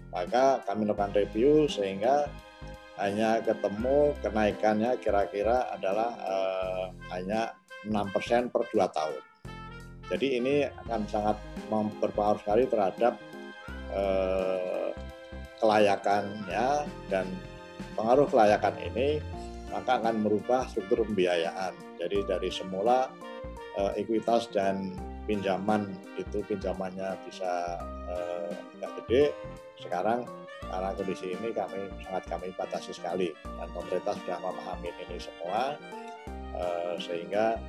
maka kami lakukan review sehingga hanya ketemu kenaikannya kira-kira adalah eh, hanya 6% per dua tahun. Jadi ini akan sangat berpengaruh sekali terhadap eh, kelayakannya dan pengaruh kelayakan ini maka akan merubah struktur pembiayaan. Jadi dari semula uh, ekuitas dan pinjaman itu pinjamannya bisa uh, gede, sekarang karena kondisi ini kami sangat kami batasi sekali dan pemerintah sudah memahami ini semua uh, sehingga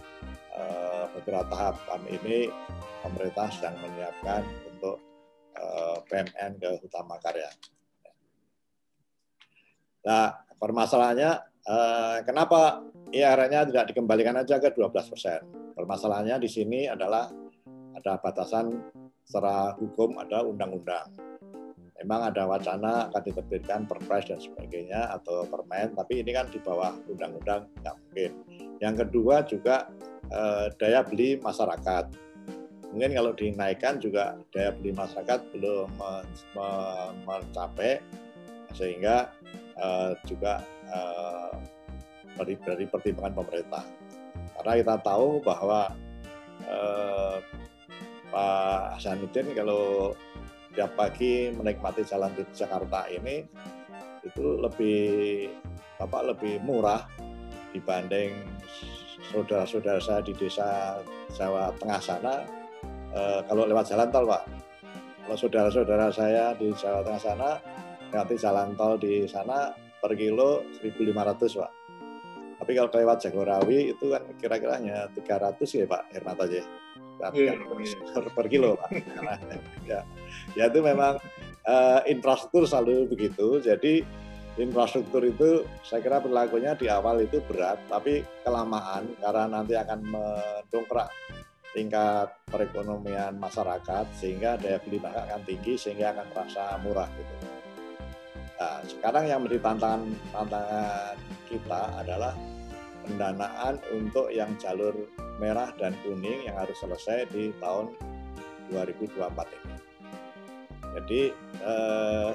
uh, beberapa tahap kami ini pemerintah sedang menyiapkan untuk uh, PMN ke utama karya. Nah, permasalahannya eh, kenapa IRR-nya tidak dikembalikan aja ke 12 persen? Permasalahannya di sini adalah ada batasan secara hukum, ada undang-undang. Memang ada wacana akan diterbitkan perpres dan sebagainya atau permen, tapi ini kan di bawah undang-undang nggak mungkin. Yang kedua juga eh, daya beli masyarakat. Mungkin kalau dinaikkan juga daya beli masyarakat belum mencapai sehingga uh, juga uh, dari, pertimbangan pemerintah. Karena kita tahu bahwa uh, Pak Hasanuddin kalau tiap pagi menikmati jalan di Jakarta ini itu lebih apa lebih murah dibanding saudara-saudara saya di desa Jawa Tengah sana eh, kalau lewat jalan tol Pak. Kalau saudara-saudara saya di Jawa Tengah sana nanti jalan tol di sana per kilo 1.500 Pak. Tapi kalau lewat Jagorawi itu kan kira-kira hanya 300 ya Pak Hermanto ya. Yeah, per, per kilo Pak. ya, ya itu memang uh, infrastruktur selalu begitu. Jadi infrastruktur itu saya kira perilakunya di awal itu berat, tapi kelamaan karena nanti akan mendongkrak tingkat perekonomian masyarakat sehingga daya beli mereka akan tinggi sehingga akan terasa murah gitu. Nah, sekarang yang menjadi tantangan tantangan kita adalah pendanaan untuk yang jalur merah dan kuning yang harus selesai di tahun 2024 ini. Jadi eh,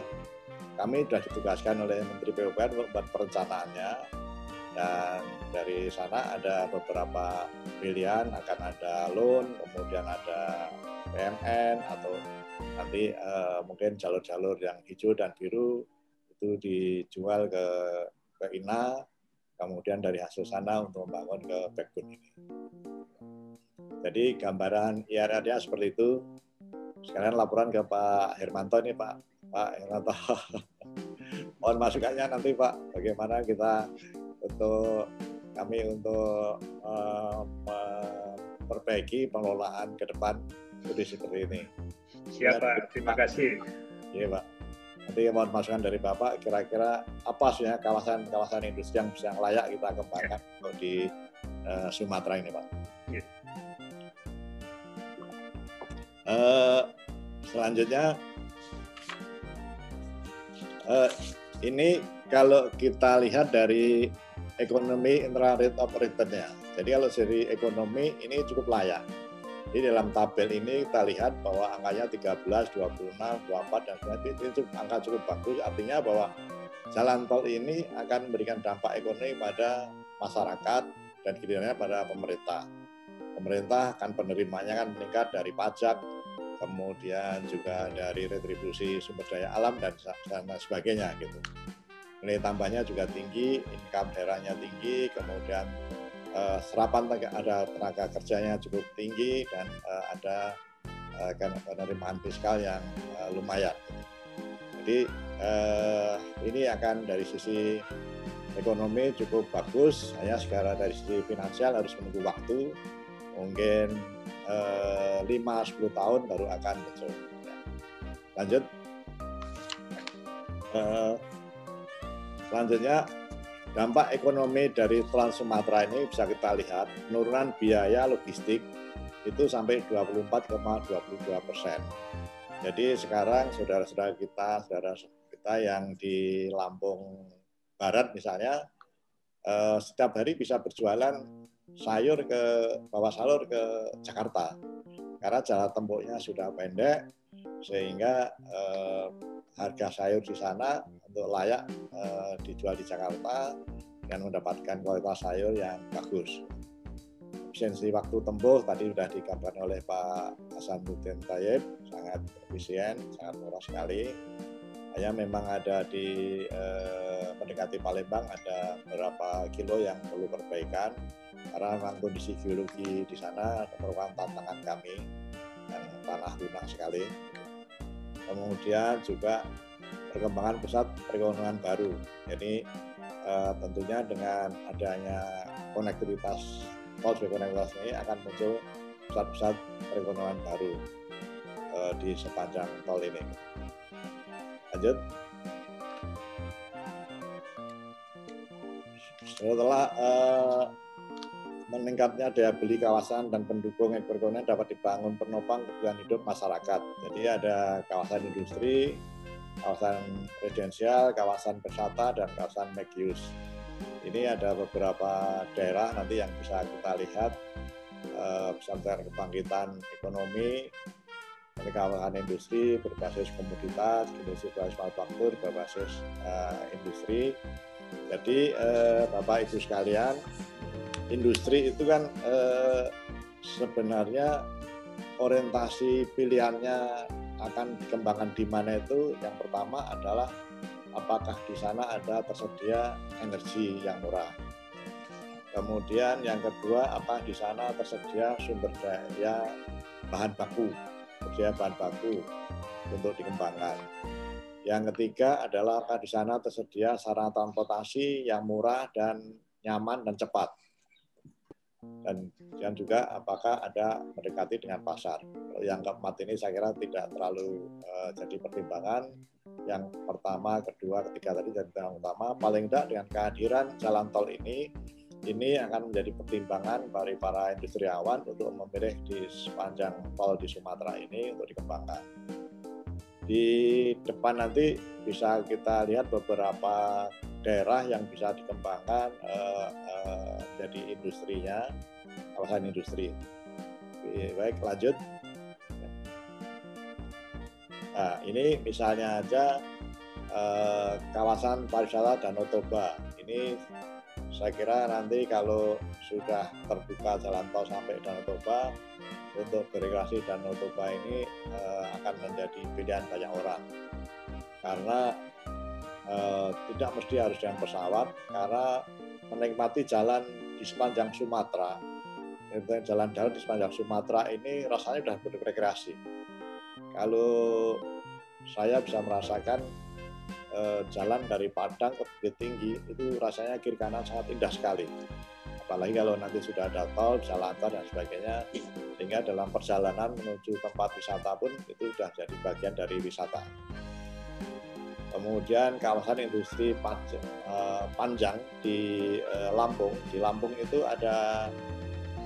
kami sudah ditugaskan oleh Menteri PUPR untuk membuat perencanaannya dan dari sana ada beberapa pilihan akan ada loan, kemudian ada PMN atau nanti uh, mungkin jalur-jalur yang hijau dan biru itu dijual ke ke INA, kemudian dari hasil sana untuk membangun ke backbone ini. Jadi gambaran IRR-nya seperti itu. Sekarang laporan ke Pak Hermanto ini Pak Pak Hernanto. Mohon masukannya nanti Pak, bagaimana kita untuk kami untuk uh, memperbaiki pengelolaan ke depan seperti ini. Siap Pak, terima kasih. Iya Pak. Nanti mohon masukan dari Bapak, kira-kira apa sih kawasan-kawasan industri yang bisa layak kita kembangkan ya. untuk di uh, Sumatera ini Pak. Ya. Uh, selanjutnya uh, ini kalau kita lihat dari ekonomi internal rate of return ya. Jadi kalau seri ekonomi ini cukup layak. Di dalam tabel ini kita lihat bahwa angkanya 13, 26, 24 dan sebagainya cukup, angka cukup bagus. Artinya bahwa jalan tol ini akan memberikan dampak ekonomi pada masyarakat dan kinerjanya pada pemerintah. Pemerintah kan penerimanya kan meningkat dari pajak, kemudian juga dari retribusi sumber daya alam dan dan sebagainya gitu. Nilai tambahnya juga tinggi, income daerahnya tinggi, kemudian uh, serapan ada tenaga kerjanya cukup tinggi dan uh, ada uh, penerimaan fiskal yang uh, lumayan. Jadi uh, ini akan dari sisi ekonomi cukup bagus, hanya sekarang dari sisi finansial harus menunggu waktu, mungkin eh, 5-10 tahun baru akan muncul. Ya. Lanjut. Eh, selanjutnya dampak ekonomi dari Trans Sumatera ini bisa kita lihat penurunan biaya logistik itu sampai 24,22 persen. Jadi sekarang saudara-saudara kita, saudara kita yang di Lampung Barat misalnya, eh, setiap hari bisa berjualan sayur ke bawa salur ke Jakarta karena jalan tempuhnya sudah pendek sehingga eh, harga sayur di sana untuk layak eh, dijual di Jakarta dan mendapatkan kualitas sayur yang bagus. Efisiensi waktu tempuh tadi sudah digambarkan oleh Pak Hasanuddin Tayyib sangat efisien, sangat murah sekali. Hanya memang ada di eh, mendekati Palembang ada beberapa kilo yang perlu perbaikan karena memang kondisi geologi di sana merupakan tantangan kami yang tanah lunak sekali. Kemudian juga perkembangan pusat perekonomian baru. Jadi eh, tentunya dengan adanya konektivitas tol konektivitas ini akan muncul pusat-pusat perekonomian baru eh, di sepanjang tol ini. Lanjut. Setelah eh, meningkatnya daya beli kawasan dan pendukung ekonomi dapat dibangun penopang kebutuhan hidup masyarakat. Jadi ada kawasan industri, kawasan residensial, kawasan wisata, dan kawasan make Ini ada beberapa daerah nanti yang bisa kita lihat uh, kebangkitan ekonomi kawasan industri berbasis komoditas, industri berbasis manufaktur, berbasis uh, industri. Jadi uh, Bapak Ibu sekalian, industri itu kan sebenarnya orientasi pilihannya akan dikembangkan di mana itu yang pertama adalah apakah di sana ada tersedia energi yang murah. Kemudian yang kedua apa di sana tersedia sumber daya bahan baku, tersedia bahan baku untuk dikembangkan. Yang ketiga adalah apakah di sana tersedia sarana transportasi yang murah dan nyaman dan cepat dan yang juga apakah ada mendekati dengan pasar. Yang keempat ini saya kira tidak terlalu uh, jadi pertimbangan. Yang pertama, kedua, ketiga tadi jadi yang utama. Paling tidak dengan kehadiran jalan tol ini, ini akan menjadi pertimbangan bagi para industriawan untuk memilih di sepanjang tol di Sumatera ini untuk dikembangkan. Di depan nanti bisa kita lihat beberapa daerah yang bisa dikembangkan uh, uh, jadi industrinya kawasan industri. Baik, lanjut. Nah, ini misalnya aja eh, kawasan pariwisata Danau Toba. Ini saya kira nanti kalau sudah terbuka jalan tol sampai Danau Toba, untuk berrekreasi Danau Toba ini eh, akan menjadi pilihan banyak orang. Karena eh, tidak mesti harus dengan pesawat, karena menikmati jalan di sepanjang Sumatera jalan darat di sepanjang Sumatera ini rasanya sudah berrekreasi. Kalau saya bisa merasakan eh, jalan dari Padang ke Bukit Tinggi itu rasanya kiri kanan sangat indah sekali. Apalagi kalau nanti sudah ada tol, bisa lancar dan sebagainya, sehingga dalam perjalanan menuju tempat wisata pun itu sudah jadi bagian dari wisata. Kemudian kawasan industri eh, Panjang di eh, Lampung, di Lampung itu ada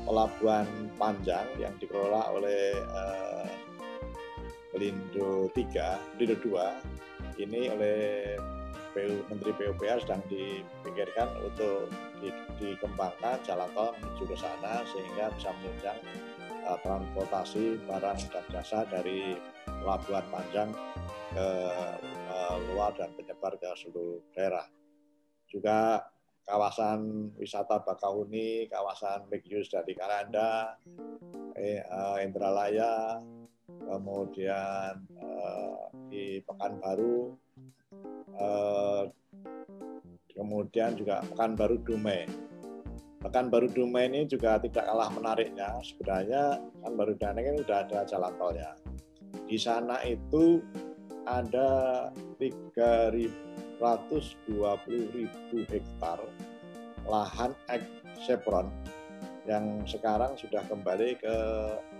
pelabuhan Panjang yang dikelola oleh Pelindo 3, Pelindo 2 ini oleh PU, Menteri PUPR sedang dipikirkan untuk di, dikembangkan jalan tol menuju ke sana sehingga bisa menunjang uh, transportasi barang dan jasa dari pelabuhan Panjang ke luar dan penyebar ke seluruh daerah. Juga kawasan wisata Bakahuni, kawasan Megius dari Karanda, eh, uh, Indralaya, kemudian di Pekanbaru, kemudian juga Pekanbaru Dumai. Pekanbaru Dumai ini juga tidak kalah menariknya. Sebenarnya Pekanbaru Dumai ini sudah ada jalan tolnya. Di sana itu ada 3.000 ribu hektar lahan ek Chevron yang sekarang sudah kembali ke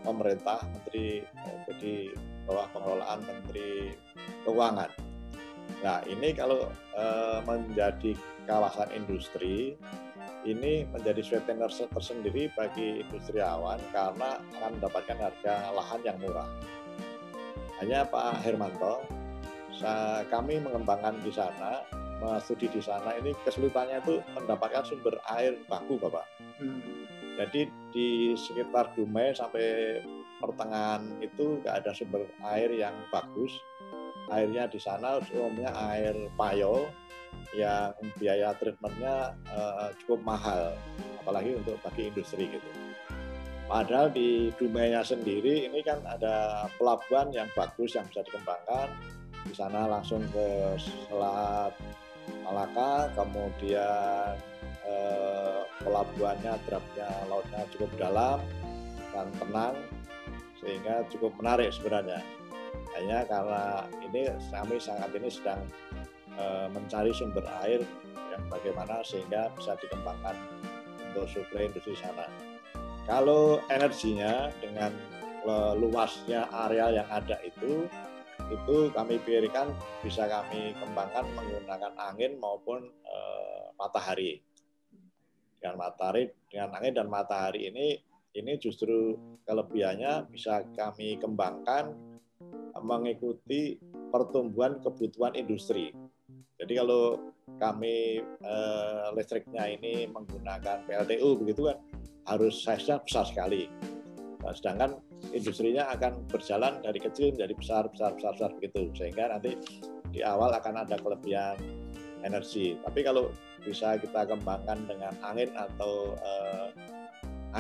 pemerintah Menteri jadi bawah pengelolaan Menteri Keuangan. Nah ini kalau e, menjadi kawasan industri ini menjadi sweetener tersendiri bagi industriawan karena akan mendapatkan harga lahan yang murah. Hanya Pak Hermanto kami mengembangkan di sana, studi di sana ini kesulitannya itu mendapatkan sumber air baku, Bapak. Hmm. Jadi di sekitar Dumai sampai pertengahan itu nggak ada sumber air yang bagus. Airnya di sana umumnya air payo yang biaya treatmentnya uh, cukup mahal, apalagi untuk bagi industri gitu. Padahal di Dumainya sendiri ini kan ada pelabuhan yang bagus yang bisa dikembangkan, di sana langsung ke Selat Malaka, kemudian eh, pelabuhannya, drapnya lautnya cukup dalam dan tenang, sehingga cukup menarik sebenarnya. Hanya karena ini kami sangat ini sedang eh, mencari sumber air yang bagaimana sehingga bisa dikembangkan untuk suplai industri sana. Kalau energinya dengan luasnya area yang ada itu itu kami pikirkan bisa kami kembangkan menggunakan angin maupun e, matahari. Dengan matahari, dengan angin dan matahari ini ini justru kelebihannya bisa kami kembangkan mengikuti pertumbuhan kebutuhan industri. Jadi kalau kami e, listriknya ini menggunakan PLTU begitu kan harus size-nya besar sekali. Nah, sedangkan industrinya akan berjalan dari kecil menjadi besar, besar, besar, besar begitu. Sehingga nanti di awal akan ada kelebihan energi. Tapi kalau bisa kita kembangkan dengan angin atau uh,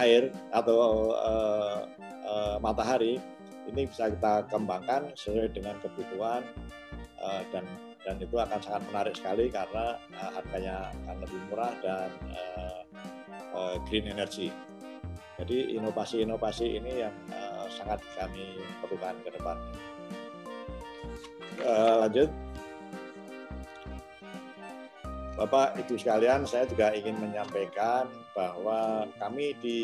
air atau uh, uh, matahari, ini bisa kita kembangkan sesuai dengan kebutuhan uh, dan dan itu akan sangat menarik sekali karena uh, harganya akan lebih murah dan uh, uh, green energy. Jadi inovasi-inovasi ini yang uh, sangat kami perlukan ke depan. Uh, lanjut. Bapak Ibu sekalian, saya juga ingin menyampaikan bahwa kami di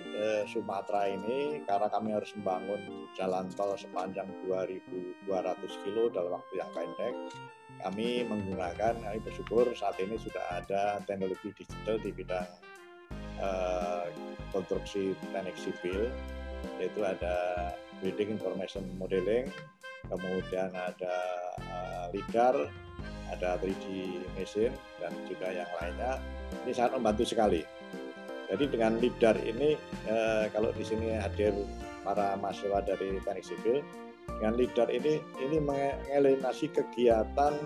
eh, Sumatera ini karena kami harus membangun jalan tol sepanjang 2.200 kilo dalam waktu yang pendek, kami menggunakan, kami bersyukur saat ini sudah ada teknologi digital di bidang eh, konstruksi teknik sipil, yaitu ada Building Information Modeling, kemudian ada uh, LIDAR, ada 3D mesin dan juga yang lainnya ini sangat membantu sekali. Jadi dengan LIDAR ini eh, kalau di sini hadir para mahasiswa dari teknik sipil dengan LIDAR ini ini mengeliminasi kegiatan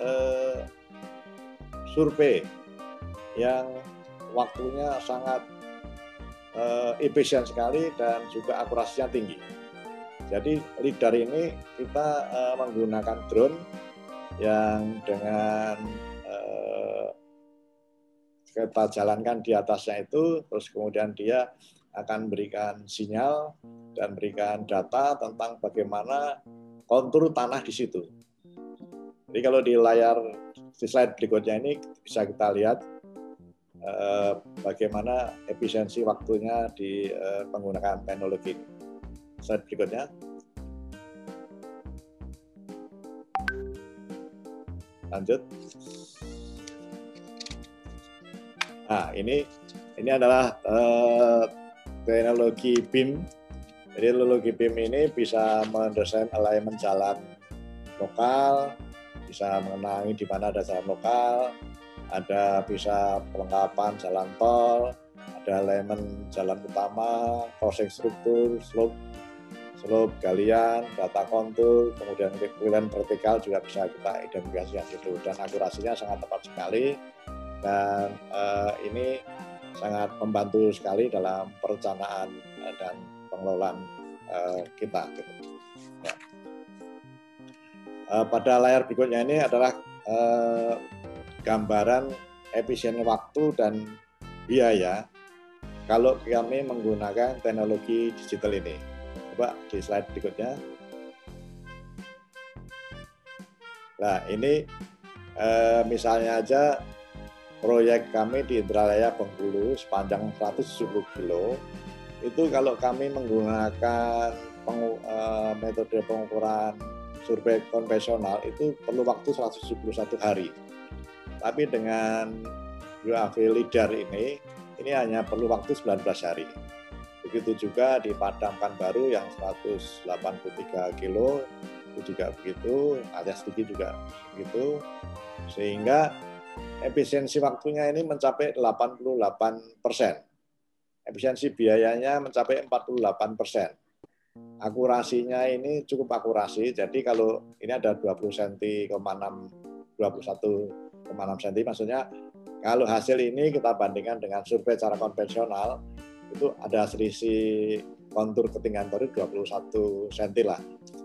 eh, survei yang waktunya sangat eh, efisien sekali dan juga akurasinya tinggi. Jadi LIDAR ini kita eh, menggunakan drone yang dengan eh, kita jalankan di atasnya itu, terus kemudian dia akan berikan sinyal dan berikan data tentang bagaimana kontur tanah di situ. Jadi kalau di layar di slide berikutnya ini bisa kita lihat eh, bagaimana efisiensi waktunya di eh, penggunaan teknologi. Slide berikutnya. lanjut. Nah, ini ini adalah uh, teknologi BIM. Jadi teknologi BIM ini bisa mendesain alignment jalan lokal, bisa mengenangi di mana ada jalan lokal, ada bisa perlengkapan jalan tol, ada alignment jalan utama, crossing struktur, slope slope, galian, data kontur, kemudian pilihan vertikal juga bisa kita identifikasi yang itu dan akurasinya sangat tepat sekali dan uh, ini sangat membantu sekali dalam perencanaan uh, dan pengelolaan uh, kita. Gitu. Ya. Uh, pada layar berikutnya ini adalah uh, gambaran efisien waktu dan biaya kalau kami menggunakan teknologi digital ini. Coba di slide berikutnya. Nah, ini eh, misalnya aja proyek kami di Indralaya Bengkulu sepanjang 170 kilo, itu kalau kami menggunakan pengu, eh, metode pengukuran survei konvensional itu perlu waktu 171 hari. Tapi dengan UAV LIDAR ini, ini hanya perlu waktu 19 hari. Begitu juga di Padang Baru yang 183 kilo itu juga begitu, ada sedikit juga begitu, sehingga efisiensi waktunya ini mencapai 88 persen. Efisiensi biayanya mencapai 48 persen. Akurasinya ini cukup akurasi, jadi kalau ini ada 20 cm, 6, 21,6 cm, maksudnya kalau hasil ini kita bandingkan dengan survei cara konvensional, itu ada selisih kontur ketinggian koridor 21 cm lah.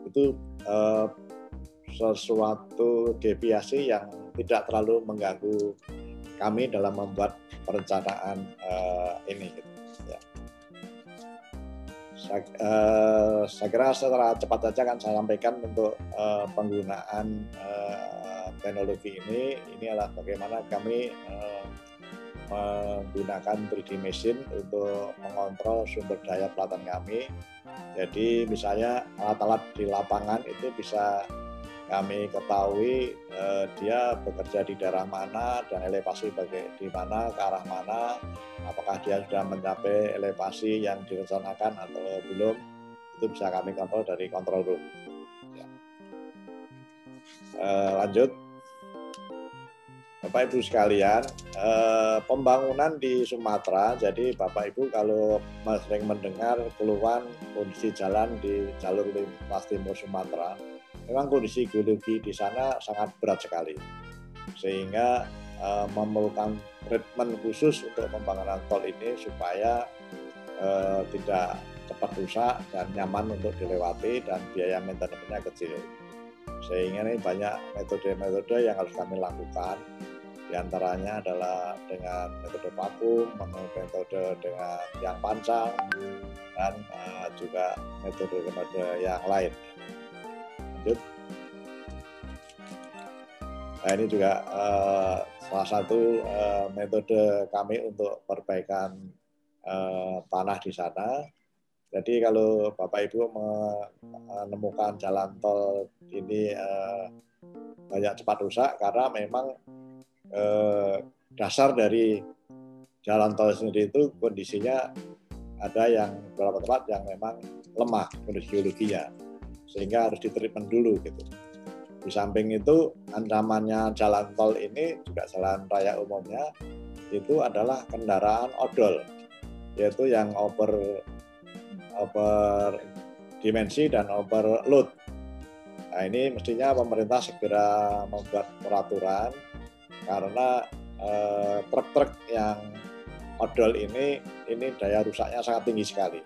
Itu eh, sesuatu deviasi yang tidak terlalu mengganggu kami dalam membuat perencanaan eh, ini. Gitu. Saya, eh, saya kira secara cepat saja akan saya sampaikan untuk eh, penggunaan eh, teknologi ini. Ini adalah bagaimana kami menggunakan 3D mesin untuk mengontrol sumber daya pelatihan kami. Jadi misalnya alat-alat di lapangan itu bisa kami ketahui eh, dia bekerja di daerah mana dan elevasi bagai di mana ke arah mana. Apakah dia sudah mencapai elevasi yang direncanakan atau belum itu bisa kami kontrol dari control room. Ya. eh, lanjut. Bapak Ibu sekalian, eh, pembangunan di Sumatera, jadi Bapak Ibu kalau sering mendengar keluhan kondisi jalan di jalur lintas timur Sumatera, memang kondisi geologi di sana sangat berat sekali, sehingga eh, memerlukan treatment khusus untuk pembangunan tol ini supaya eh, tidak cepat rusak dan nyaman untuk dilewati dan biaya maintenance-nya kecil. Sehingga ini banyak metode-metode yang harus kami lakukan di antaranya adalah dengan metode vakum, metode dengan yang pancang, dan uh, juga metode-metode yang lain. Lanjut. Nah ini juga uh, salah satu uh, metode kami untuk perbaikan uh, tanah di sana. Jadi kalau Bapak Ibu menemukan jalan tol ini uh, banyak cepat rusak karena memang eh, dasar dari jalan tol sendiri itu kondisinya ada yang beberapa tempat yang memang lemah kondisi geologinya sehingga harus ditreatment dulu gitu. Di samping itu ancamannya jalan tol ini juga jalan raya umumnya itu adalah kendaraan odol yaitu yang over over dimensi dan overload. Nah ini mestinya pemerintah segera membuat peraturan karena eh, truk-truk yang odol ini ini daya rusaknya sangat tinggi sekali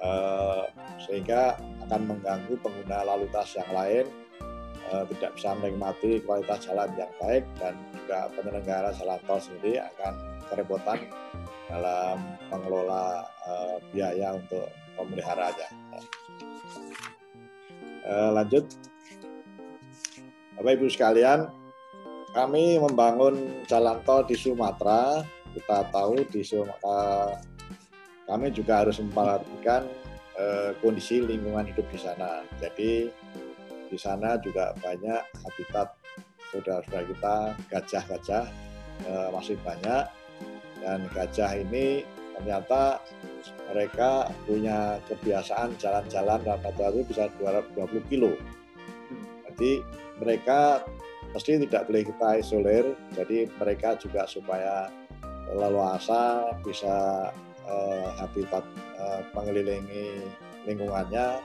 eh, sehingga akan mengganggu pengguna lalu lintas yang lain eh, tidak bisa menikmati kualitas jalan yang baik dan juga penyelenggara jalan tol sendiri akan kerepotan dalam mengelola eh, biaya untuk pemeliharaannya. Eh, lanjut, Bapak Ibu sekalian, kami membangun jalan tol di Sumatera. Kita tahu di Sumatera, kami juga harus memperhatikan eh, kondisi lingkungan hidup di sana. Jadi di sana juga banyak habitat saudara-saudara kita gajah-gajah eh, masih banyak dan gajah ini ternyata mereka punya kebiasaan jalan-jalan rata-rata itu bisa 220 kilo. Jadi mereka mesti tidak boleh kita isolir jadi mereka juga supaya leluasa bisa uh, habitat uh, mengelilingi lingkungannya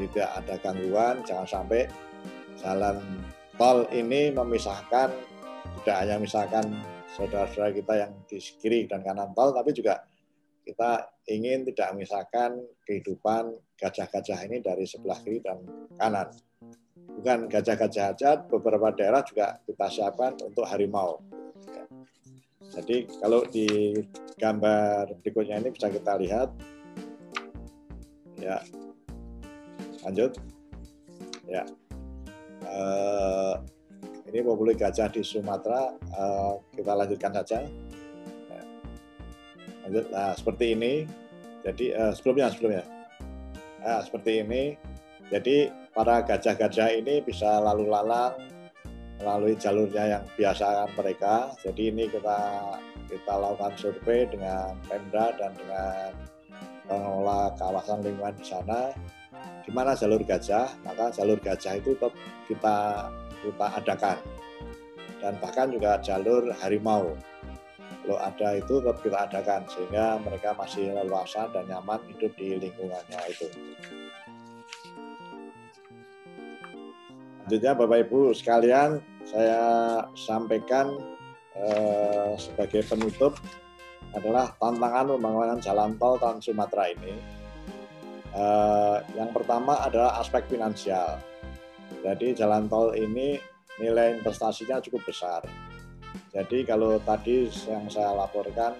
tidak ada gangguan jangan sampai jalan tol ini memisahkan tidak hanya misalkan saudara-saudara kita yang di kiri dan kanan tol tapi juga kita ingin tidak memisahkan kehidupan gajah-gajah ini dari sebelah kiri dan kanan bukan gajah-gajah aja, beberapa daerah juga kita siapkan untuk harimau. Jadi kalau di gambar berikutnya ini bisa kita lihat, ya, lanjut, ya, uh, ini populasi gajah di Sumatera, uh, kita lanjutkan saja. Ya. Lanjut, nah seperti ini. Jadi uh, sebelumnya sebelumnya, nah, seperti ini. Jadi para gajah-gajah ini bisa lalu lalang melalui jalurnya yang biasa mereka. Jadi ini kita kita lakukan survei dengan Pemda dan dengan pengelola kawasan lingkungan di sana. Di mana jalur gajah, maka jalur gajah itu tetap kita kita adakan. Dan bahkan juga jalur harimau. Kalau ada itu tetap kita adakan sehingga mereka masih leluasa dan nyaman hidup di lingkungannya itu. Selanjutnya Bapak Ibu sekalian, saya sampaikan eh, sebagai penutup adalah tantangan pembangunan jalan tol Trans Sumatera ini. Eh, yang pertama adalah aspek finansial. Jadi jalan tol ini nilai investasinya cukup besar. Jadi kalau tadi yang saya laporkan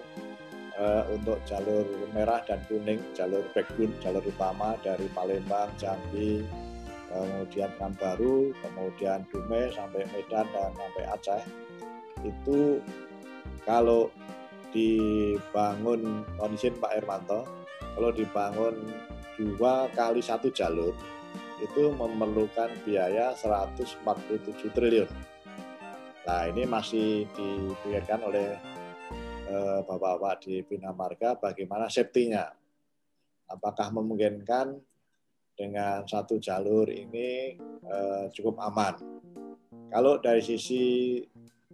eh, untuk jalur merah dan kuning, jalur backbone, jalur utama dari Palembang, Jambi, kemudian Baru, kemudian Dumai sampai Medan dan sampai Aceh itu kalau dibangun kondisi Pak Hermanto kalau dibangun dua kali satu jalur itu memerlukan biaya 147 triliun. Nah ini masih dipikirkan oleh eh, bapak-bapak di Bina Marga bagaimana safety-nya. Apakah memungkinkan dengan satu jalur ini uh, cukup aman. Kalau dari sisi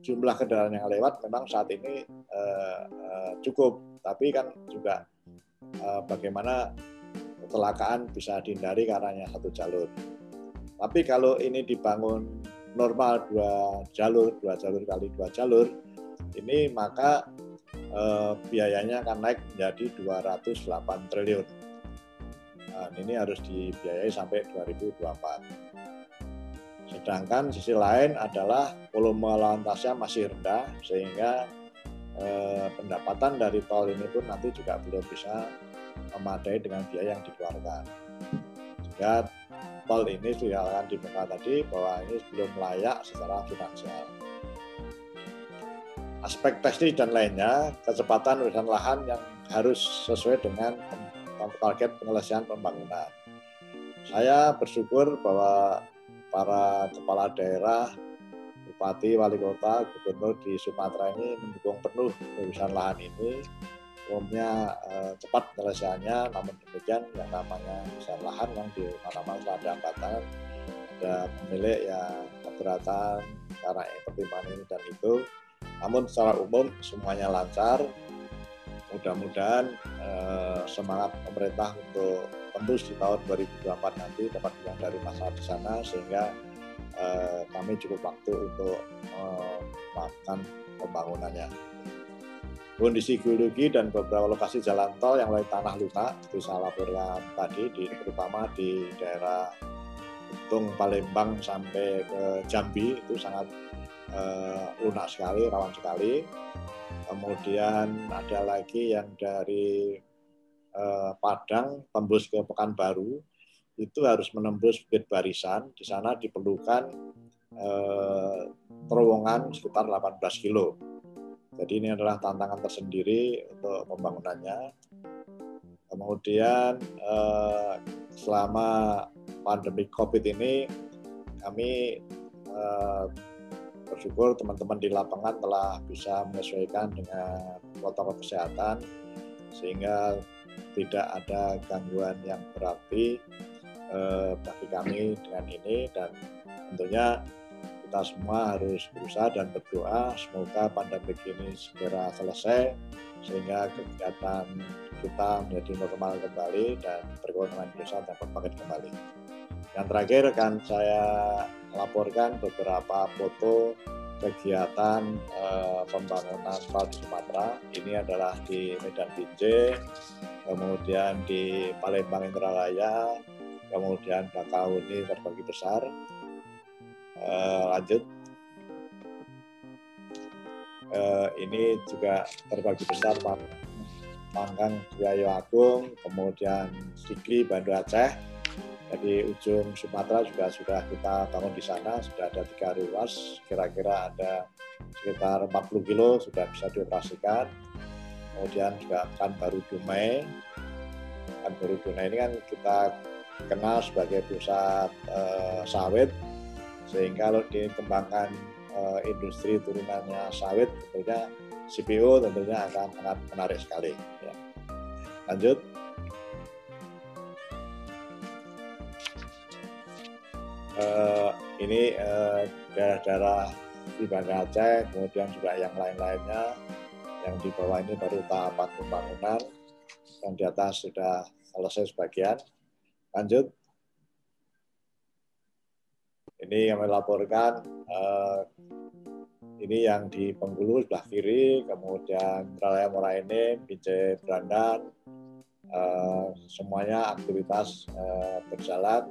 jumlah kendaraan yang lewat memang saat ini uh, uh, cukup, tapi kan juga uh, bagaimana kecelakaan bisa dihindari karena satu jalur. Tapi kalau ini dibangun normal dua jalur, dua jalur kali dua jalur, ini maka eh, biayanya akan naik menjadi 208 triliun. Ini harus dibiayai sampai 2024. Sedangkan sisi lain adalah volume lalu lintasnya masih rendah sehingga eh, pendapatan dari tol ini pun nanti juga belum bisa memadai dengan biaya yang dikeluarkan. Sehingga tol ini sudah akan dibuka tadi bahwa ini belum layak secara finansial. Aspek teknis dan lainnya, kecepatan urusan lahan yang harus sesuai dengan target penyelesaian pembangunan. Saya bersyukur bahwa para kepala daerah, bupati, wali kota, gubernur di Sumatera ini mendukung penuh urusan lahan ini umumnya eh, cepat penyelesaiannya, namun demikian yang namanya besar lahan yang di mana-mana ada hambatan, ada pemilik yang keberatan karena pertimbangan ini dan itu. Namun secara umum semuanya lancar. Mudah-mudahan eh, semangat pemerintah untuk tembus di tahun 2024 nanti dapat dari masa di sana sehingga eh, kami cukup waktu untuk eh, melakukan pembangunannya. Kondisi geologi dan beberapa lokasi jalan tol yang mulai tanah lunak itu saya laporkan tadi di terutama di daerah Tung Palembang sampai ke Jambi itu sangat uh, lunak sekali rawan sekali kemudian ada lagi yang dari uh, Padang tembus ke Pekanbaru. Itu harus menembus Bukit Barisan. Di sana diperlukan uh, terowongan sekitar 18 kilo. Jadi ini adalah tantangan tersendiri untuk pembangunannya. Kemudian eh, selama pandemi COVID ini kami eh, bersyukur teman-teman di lapangan telah bisa menyesuaikan dengan protokol kesehatan sehingga tidak ada gangguan yang berarti eh, bagi kami dengan ini dan tentunya kita semua harus berusaha dan berdoa semoga pandemi ini segera selesai sehingga kegiatan kita menjadi normal kembali dan perekonomian Indonesia dapat bangkit kembali. Yang terakhir akan saya laporkan beberapa foto kegiatan eh, pembangunan tol di Sumatera. Ini adalah di Medan Binjai, kemudian di Palembang Indralaya, kemudian Bakahuni terbagi besar, uh, lanjut. Uh, ini juga terbagi besar Panggang Buayo Agung, kemudian Sigli Banda Aceh, jadi ujung Sumatera juga sudah kita bangun di sana, sudah ada tiga ruas, kira-kira ada sekitar 40 kilo sudah bisa dioperasikan. Kemudian juga kan baru Dumai, kan baru Dumai ini kan kita kenal sebagai pusat uh, sawit, sehingga kalau dikembangkan uh, industri turunannya sawit tentunya CPO tentunya akan sangat menarik sekali. Ya. Lanjut. Uh, ini daerah daerah-daerah di Banda Aceh, kemudian juga yang lain-lainnya yang di bawah ini baru tahapan pembangunan dan di atas sudah selesai sebagian. Lanjut ini yang melaporkan uh, ini yang di Penggulu sebelah kiri, kemudian Raya Moraine, Binjai Brandan, uh, semuanya aktivitas uh, berjalan.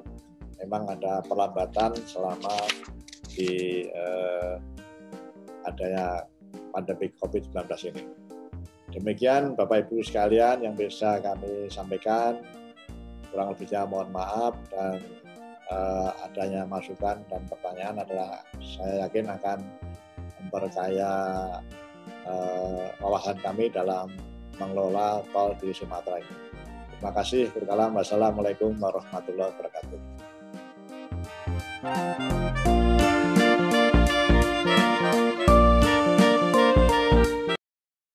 Memang ada perlambatan selama di uh, adanya pandemi COVID-19 ini. Demikian Bapak Ibu sekalian yang bisa kami sampaikan. Kurang lebihnya mohon maaf dan uh, adanya masukan dan pertanyaan adalah saya yakin akan memperkaya uh, wawasan kami dalam mengelola tol di Sumatera ini. Terima kasih. Berkalam. Wassalamualaikum warahmatullahi wabarakatuh. Thank you.